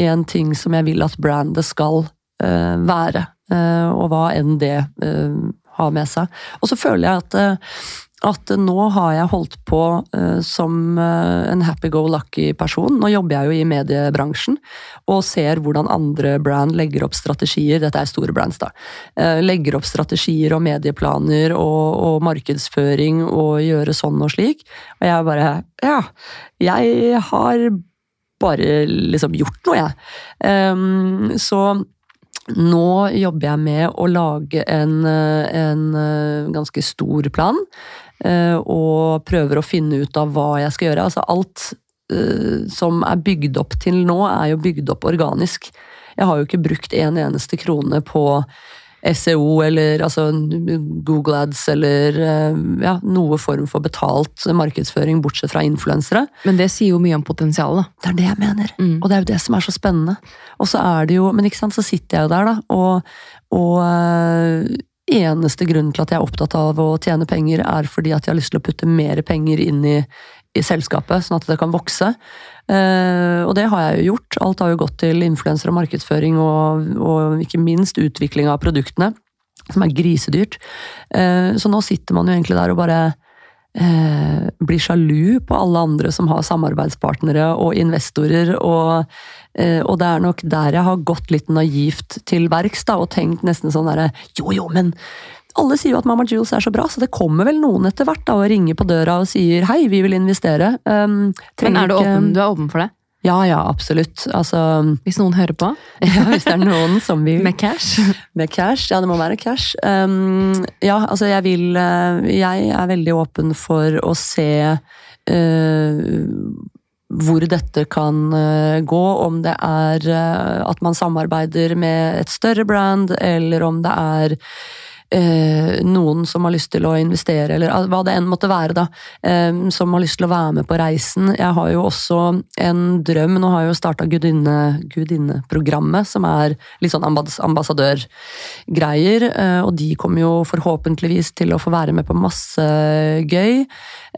en ting som jeg vil at brandet skal eh, være, eh, og hva enn det eh, har med seg. Og så føler jeg at, eh, at nå har jeg holdt på uh, som uh, en happy-go-lucky person. Nå jobber jeg jo i mediebransjen og ser hvordan andre brand legger opp strategier. Dette er store brands, da. Legger opp strategier og medieplaner og, og, markedsføring og gjøre sånn og slik. Og jeg bare Ja, jeg har bare liksom gjort noe, jeg. Um, så nå jobber jeg med å lage en, en ganske stor plan, eh, og prøver å finne ut av hva jeg skal gjøre. Altså alt eh, som er bygd opp til nå, er jo bygd opp organisk. Jeg har jo ikke brukt en eneste krone på SEO eller altså Google Ads eller eh, ja, noe form for betalt markedsføring, bortsett fra influensere. Men det sier jo mye om potensialet, da. Det er det jeg mener, mm. og det er jo det som er så spennende. Og så er det jo, Men ikke sant, så sitter jeg jo der, da, og, og eh, eneste grunnen til at jeg er opptatt av å tjene penger, er fordi at jeg har lyst til å putte mer penger inn i, i selskapet, sånn at det kan vokse. Uh, og det har jeg jo gjort. Alt har jo gått til influenser og markedsføring, og, og, ikke minst utvikling av produktene, som er grisedyrt. Uh, så nå sitter man jo egentlig der og bare uh, blir sjalu på alle andre som har samarbeidspartnere og investorer, og, og det er nok der jeg har gått litt naivt til verks, da, og tenkt nesten sånn derre Jo, jo, men alle sier jo at Mama Jules er så bra, så det kommer vel noen etter hvert da og ringer på døra og sier hei, vi vil investere. Um, Men er du åpen, du er åpen for det? Ja, ja, absolutt. Altså, hvis noen hører på? ja, Hvis det er noen som vil. Med cash? Med cash, Ja, det må være cash. Um, ja, altså jeg vil uh, Jeg er veldig åpen for å se uh, hvor dette kan uh, gå. Om det er at man samarbeider med et større brand, eller om det er eh, noen som har lyst til å investere, eller hva det enn måtte være, da, eh, som har lyst til å være med på reisen. Jeg har jo også en drøm, nå har jeg jo starta Gudinne-programmet, som er litt sånn ambassadørgreier, eh, og de kommer jo forhåpentligvis til å få være med på masse gøy,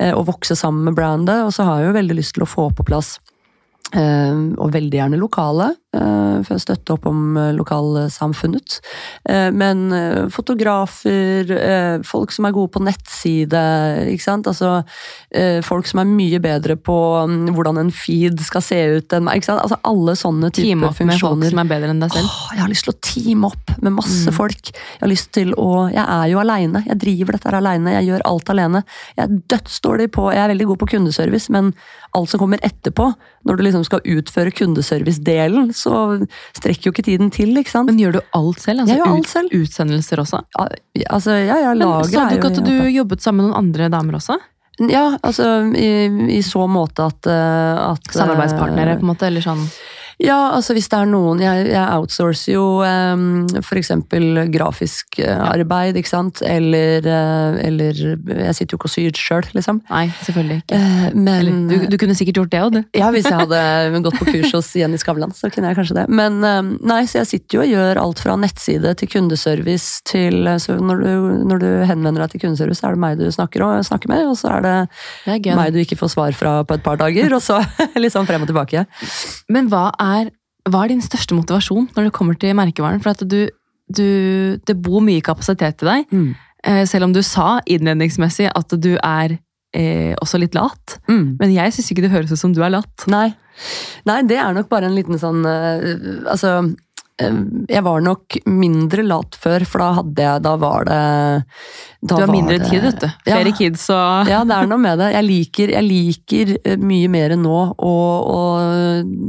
eh, og vokse sammen med brandet, og så har jeg jo veldig lyst til å få på plass og veldig gjerne lokale, uh, for å støtte opp om uh, lokalsamfunnet. men fotografer, folk som er gode på nettside, ikke sant. Altså folk som er mye bedre på um, hvordan en feed skal se ut enn meg. Altså alle sånne typer funksjoner. Team opp med folk som er bedre enn deg selv? Åh, jeg har lyst til å teame opp med masse mm. folk. Jeg har lyst til å Jeg er jo aleine. Jeg driver dette her aleine. Jeg gjør alt alene. Jeg er dødsdårlig på Jeg er veldig god på kundeservice, men alt som kommer etterpå, når du liksom skal utføre kundeservice-delen, så strekker jo ikke tiden til, ikke sant. Men gjør du alt selv? Altså, jeg gjør alt selv. Utsendelser også? Ja, altså, ja, ja, lager Men Sa du ikke at du jobbet sammen med noen andre damer også? Ja, altså i, i så måte at, eh, at Samarbeidspartnere, på en måte? Eller sånn ja, altså hvis det er noen Jeg, jeg outsourcer jo um, f.eks. grafisk uh, arbeid, ikke sant. Eller, uh, eller Jeg sitter jo ikke og syr sjøl, liksom. Nei, selvfølgelig ikke. Uh, men, eller, du, du, kunne sikkert gjort det òg, du. Ja, hvis jeg hadde gått på kurs hos Jenny Skavlan, så kunne jeg kanskje det. Men um, nei, så jeg sitter jo og gjør alt fra nettside til kundeservice til Så når du, når du henvender deg til kundeservice, så er det meg du snakker, og, snakker med, og så er det, det er meg du ikke får svar fra på et par dager, og så sånn frem og tilbake. Men hva er, hva er din største motivasjon når det kommer til merkevaren? For at du, du, det bor mye kapasitet i deg. Mm. Eh, selv om du sa innledningsmessig at du er eh, også litt lat. Mm. Men jeg syns ikke det høres ut som du er lat. Nei. Nei, det er nok bare en liten sånn uh, Altså jeg var nok mindre lat før, for da hadde jeg Da var det da Du har mindre det, tid, vet du. Flere ja, kids og Ja, det er noe med det. Jeg liker, jeg liker eh, mye mer nå å, å,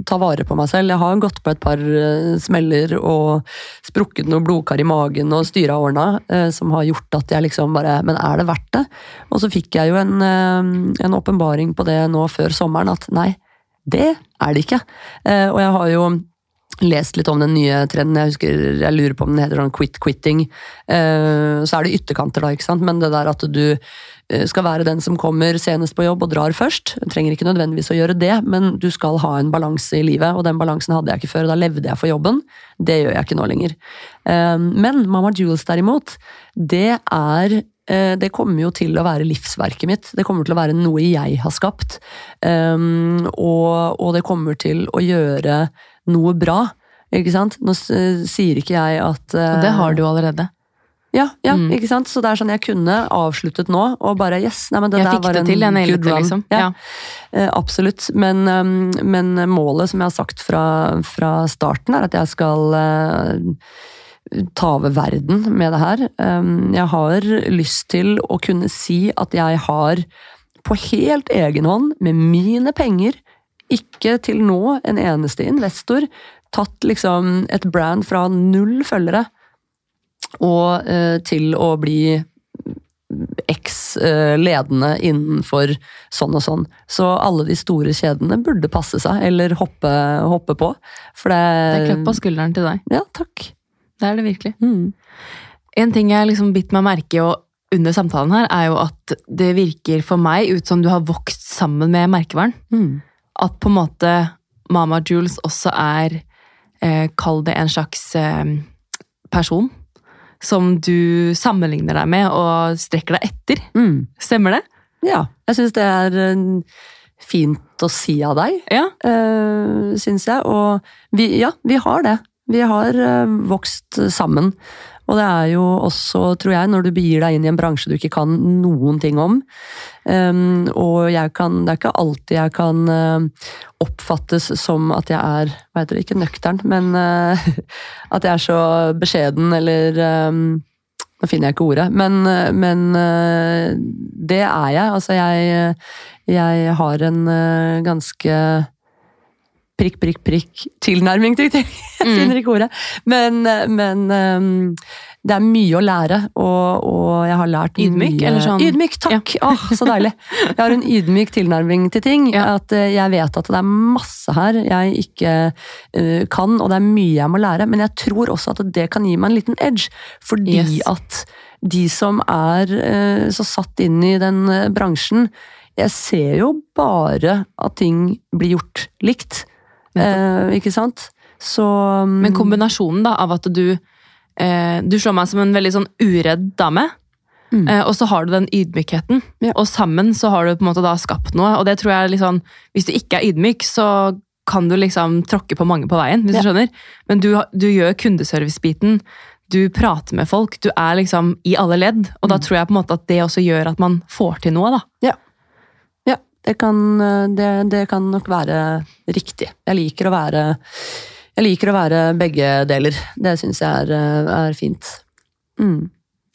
ta vare på meg selv. Jeg har gått på et par eh, smeller og sprukket noe blodkar i magen og styra årene, eh, som har gjort at jeg liksom bare Men er det verdt det? Og så fikk jeg jo en åpenbaring på det nå før sommeren, at nei, det er det ikke. Og jeg har jo lest litt om den nye trenden. Jeg husker, jeg lurer på om den heter sånn quit-quitting. Eh, så er det ytterkanter, da, ikke sant. Men det der at du eh, skal være den som kommer senest på jobb og drar først. Du trenger ikke nødvendigvis å gjøre det, men du skal ha en balanse i livet. Og den balansen hadde jeg ikke før. Da levde jeg for jobben. Det gjør jeg ikke nå lenger. Eh, men Mama Jules derimot, det er det kommer jo til å være livsverket mitt. Det kommer til å være noe jeg har skapt. og, det kommer til å gjøre noe bra. Ikke sant? Nå sier ikke jeg at Og det har du allerede. Ja, ja Mm. ikke sant? Så det er sånn jeg kunne avsluttet nå, og bare yes, nei, men det Jeg der var det en til, jeg good det, run. liksom. Ja, Ja. Uh, absolutt. Men, um, men målet, som jeg har sagt fra, fra starten, er at jeg skal eh, ta over verden med det her. Um, jeg har lyst til å kunne si at jeg har på helt egen hånd, med mine penger, ikke til nå en eneste investor, tatt liksom et brand fra null følgere og eh, til å bli eks eh, ledende innenfor sånn og sånn. Så alle de store kjedene burde passe seg, eller hoppe, hoppe på. For det Det er klapp på skulderen til deg. Ja, takk. Det er det virkelig. Mm. En ting jeg liksom bitt meg merke i under samtalen her, er jo at det virker for meg ut som du har vokst sammen med merkevaren. Mm. At på en måte Mama Jules også er, eh, kall det en slags eh, person, som du sammenligner deg med og strekker deg etter. Mm. Stemmer det? Ja, jeg syns det er eh, fint å si av deg, Ja. uh, syns jeg. Og vi, ja, vi har det. Vi har eh, vokst sammen. Og det er jo også, tror jeg, når du begir deg inn i en bransje du ikke kan noen ting om. Um, og kan, det er ikke alltid jeg kan eh, oppfattes som at jeg er Hva heter det, ikke nøktern, men eh, at jeg er så beskjeden eller um, Nå finner jeg ikke ordet, men, men det er jeg. Altså, jeg, jeg har en ganske prikk, prikk, prikk tilnærming til ting. Jeg finner ikke ordet. Men, men um, det er mye å lære, og, og jeg har lært Ydmyk, mye eller sånn? Ydmyk, takk! Åh, så deilig. Jeg har en ydmyk tilnærming til ting. Ja. At eh, jeg vet at det er masse her jeg ikke uh, kan, og det er mye jeg må lære. Men jeg tror også at det kan gi meg en liten edge, fordi Yes. at de som er uh, så satt inn i den uh, bransjen, jeg ser jo bare at ting blir gjort likt. Eh, ikke sant? Så um... Men kombinasjonen da, av at du eh, Du slår meg som en veldig sånn uredd dame. Mm. Eh, og så har du den ydmykheten. Ja. Og sammen så har du på en måte da skapt noe. Og det tror jeg liksom, Hvis du ikke er ydmyk, så kan du liksom tråkke på mange på veien. hvis Ja. du skjønner. Men du, du gjør kundeservice-biten. Du prater med folk. Du er liksom i alle ledd. Og da Mm. tror jeg på en måte at det også gjør at man får til noe. da. Ja, det kan, eh, det, det kan nok være riktig. Jeg liker å være jeg liker å være begge deler. Det syns jeg er, eh, er fint. Mm.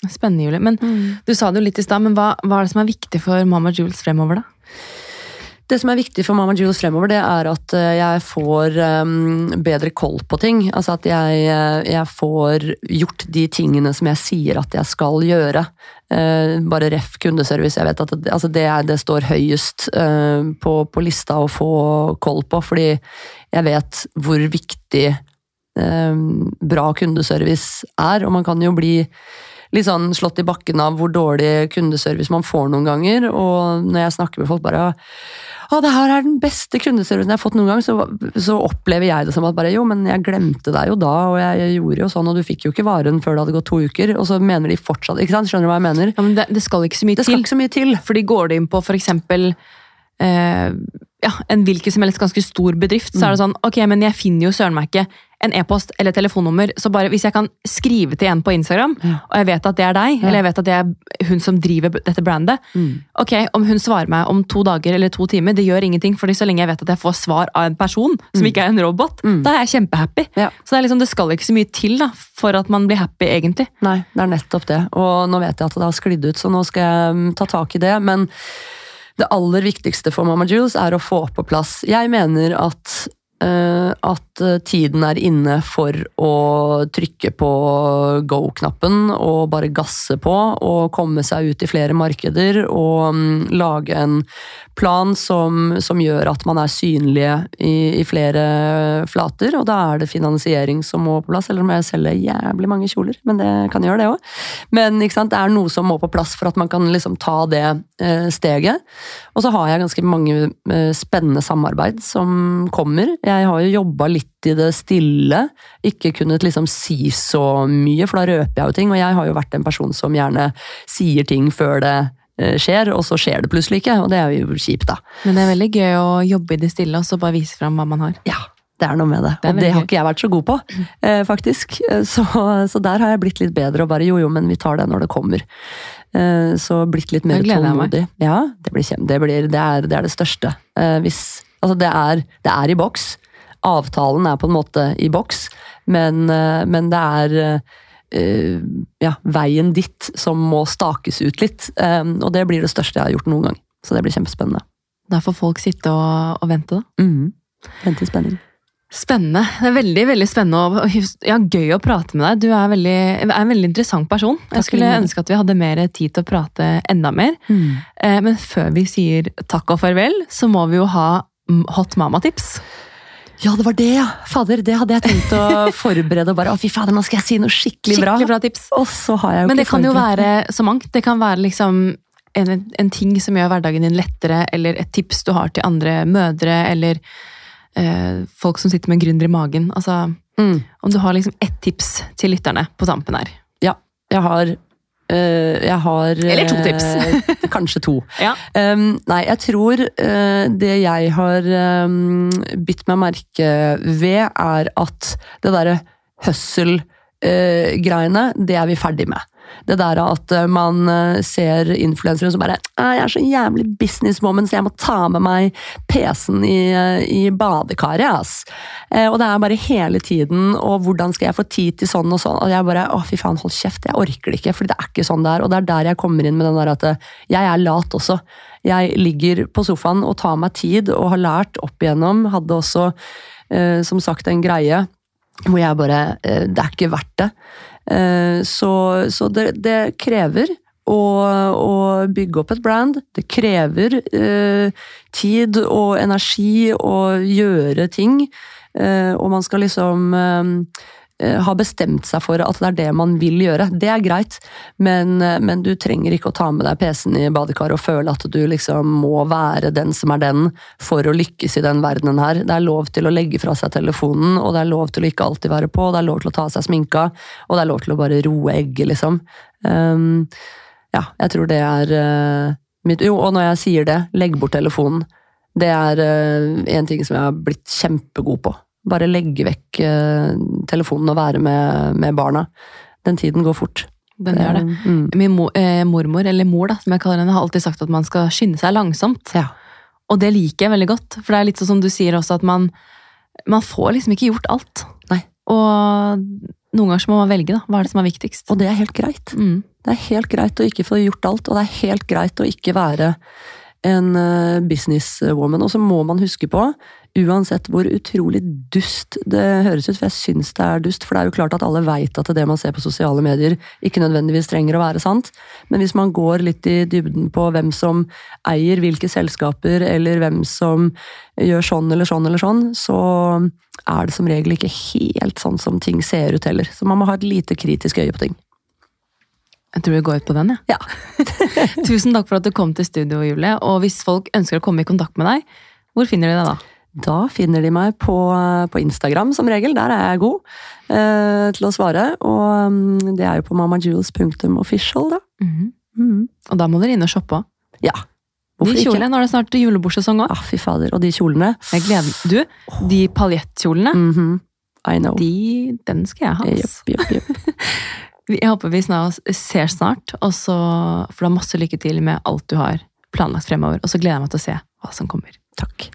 Spennende, Julie. Men Du sa det jo litt i stad, men hva, hva er det som er viktig for Mama Jules fremover, da? Det som er viktig for Mama Jules fremover, det er at eh, jeg får um, bedre koll på ting. Altså at jeg, eh, jeg får gjort de tingene som jeg sier at jeg skal gjøre. Eh, bare ref kundeservice. Jeg vet at det, altså det, er, det står høyest på, på lista å få koll på, fordi jeg vet hvor viktig eh, bra kundeservice er, og man kan jo bli litt sånn slått i bakken av hvor dårlig kundeservice man får noen ganger. Og når jeg snakker med folk bare å, det her er den beste kundeservicen jeg har fått noen gang, så, så opplever jeg det som at bare jo, men jeg glemte deg jo da, og jeg gjorde jo sånn, og du fikk jo ikke varen før det hadde gått to uker. Og så mener de fortsatt ikke sant? Skjønner du hva jeg mener? Ja, men det, det skal ikke så mye Det skal til. ikke så mye til. Fordi går du inn på for eksempel eh, ja, en hvilken som helst ganske stor bedrift, så er Mm. det sånn ok, men jeg finner jo søren meg ikke en e-post eller telefonnummer, så bare hvis jeg kan skrive til en på Instagram, Ja. og jeg vet at det er deg, Ja. eller jeg vet at det er hun som driver dette brandet, Mm. ok, om hun svarer meg om to dager eller to timer, det gjør ingenting, fordi så lenge jeg vet at jeg får svar av en person som ikke er en robot, Mm. da er jeg kjempehappy. Ja. Så det, er liksom, det skal ikke så mye til da, for at man blir happy, egentlig. Nei, det er nettopp det. Og nå vet jeg at det har sklidd ut, så nå skal jeg mm, ta tak i det. Men det aller viktigste for Mama Jules er å få på plass. Jeg mener at at eh, tiden er inne for å trykke på go-knappen og bare gasse på og komme seg ut i flere markeder og mm, lage en plan som, som gjør at man er synlige i, i flere flater. Og da er det finansiering som må på plass, eller om jeg selger jævlig mange kjoler, men det kan gjøre det òg. Men det er noe som må på plass for at man kan liksom ta det eh, steget. Og så har jeg ganske mange eh, spennende samarbeid som kommer. Jeg har jo jobba litt i det stille, ikke kunnet liksom si så mye, for da røper jeg jo ting. Og jeg har jo vært en person som gjerne sier ting før det eh, skjer, og så skjer det plutselig ikke, og det er jo kjipt, da. Men det er veldig gøy å jobbe i det stille, og så bare vise fram hva man har. Ja, Det er noe med det. Det og det har ikke jeg vært så god på, eh, faktisk. Eh, Så, så der har jeg blitt litt bedre og bare jo, jo, men vi tar det når det kommer. Eh, Så blitt litt mer tålmodig. Ja, det blir det, blir, det, er, det er det største. Eh, Hvis, altså det er, det er i boks. Avtalen er på en måte i boks, men, eh, men det er Uh, ja, veien dit som må stakes ut litt. Um, Og det blir det største jeg har gjort noen gang. Så det blir kjempespennende. Da får folk sitte og, og vente, da. Mm. Vente i spenning. Spennende. Det er veldig veldig spennende og ja, gøy å prate med deg. Du er, veldig, er en veldig interessant person. Takk Jeg skulle ønske at vi hadde mer tid til å prate enda mer. Eh, Men før vi sier takk og farvel, så må vi jo ha mm, hot mama-tips. Ja, det var det, ja! Fader, det hadde jeg tenkt å forberede. og bare, å fy fader, nå skal jeg si noe skikkelig bra. Skikkelig bra tips. Og så har jeg jo Men det kan jo være så mangt. Det kan være liksom en, en ting som gjør hverdagen din lettere, eller et tips du har til andre mødre, eller eh, folk som sitter med en gründer i magen. Altså, Mm. om du har liksom ett tips til lytterne på tampen her. Ja, jeg har Jeg har Eller to tips. øh, kanskje to. Ja. Um, nei, jeg tror øh, det jeg har um, bitt meg merke ved, er at det derre hustle-greiene, det er vi ferdig med. Det der at øh, man øh, ser influensere som bare «Ah, 'Jeg er så jævlig businesswoman, så jeg må ta med meg PC-en i, øh, i badekaret', ass. Eh, og det er bare hele tiden, og hvordan skal jeg få tid til sånn og sånn. Og jeg bare, å fy faen, hold kjeft, jeg orker det ikke, for det er ikke sånn det er. Og det er der jeg kommer inn med den der at eh, jeg er lat også. Jeg ligger på sofaen og tar meg tid, og har lært opp igjennom. Hadde også, eh, som sagt, en greie hvor jeg bare eh, Det er ikke verdt det. Eh, så så det, det krever å, å bygge opp et brand. Det krever eh, tid og energi å gjøre ting. Eh, og man skal liksom eh, eh, ha bestemt seg for at det er det man vil gjøre. Det er greit, men, eh, men du trenger ikke å ta med deg PC-en i badekaret og føle at du liksom må være den som er den for å lykkes i den verdenen her. Det er lov til å legge fra seg telefonen, og det er lov til å ikke alltid være på, det er lov til å ta av seg sminka, og det er lov til å bare roe egget, liksom. Um, ja, jeg tror det er uh, mitt Jo, og når jeg sier det, legg bort telefonen. Det er eh, en ting som jeg har blitt kjempegod på. Bare legge vekk eh, telefonen og være med, med barna. Den tiden går fort. Den gjør det. Mm. Min mor, eh, mormor, eller mor, da, som jeg kaller henne, har alltid sagt at man skal skynde seg langsomt. Ja. Og det liker jeg veldig godt, for det er litt sånn som du sier også, at man, man får liksom ikke gjort alt. Nei. Og noen ganger så må man velge, da. Hva er det som er viktigst? Og det er helt greit. Mm. Det er helt greit å ikke få gjort alt, og det er helt greit å ikke være en eh, businesswoman. Og så må man huske på, uansett hvor utrolig dust det høres ut, for jeg syns det er dust, for det er jo klart at alle veit at det man ser på sosiale medier ikke nødvendigvis trenger å være sant, men hvis man går litt i dybden på hvem som eier hvilke selskaper, eller hvem som gjør sånn eller sånn eller sånn, så er det som regel ikke helt sånn som ting ser ut heller. Så man må ha et lite kritisk øye på ting. Jeg tror vi går ut på den, jeg. Ja. Tusen takk for at du kom til studio, Julie. Og hvis folk ønsker å komme i kontakt med deg, hvor finner de deg da? Da finner de meg på, på Instagram som regel. Der er jeg god eh, til å svare. Og mm, det er jo på mamajules.official, da. Mhm. Og da må dere inn og shoppe. Ja. De Hvorfor kjolene, Nå er det snart julebordsesong òg. Ah, fy fader. Og de kjolene. Jeg gleder. Du, de paljettkjolene, Mhm. I know. de, den skal jeg ha. ass. Yep, yep, jepp. Jeg håper vi snart ser snart, og så får du ha masse lykke til med alt du har planlagt fremover. Og så gleder jeg meg til å se hva som kommer. Takk.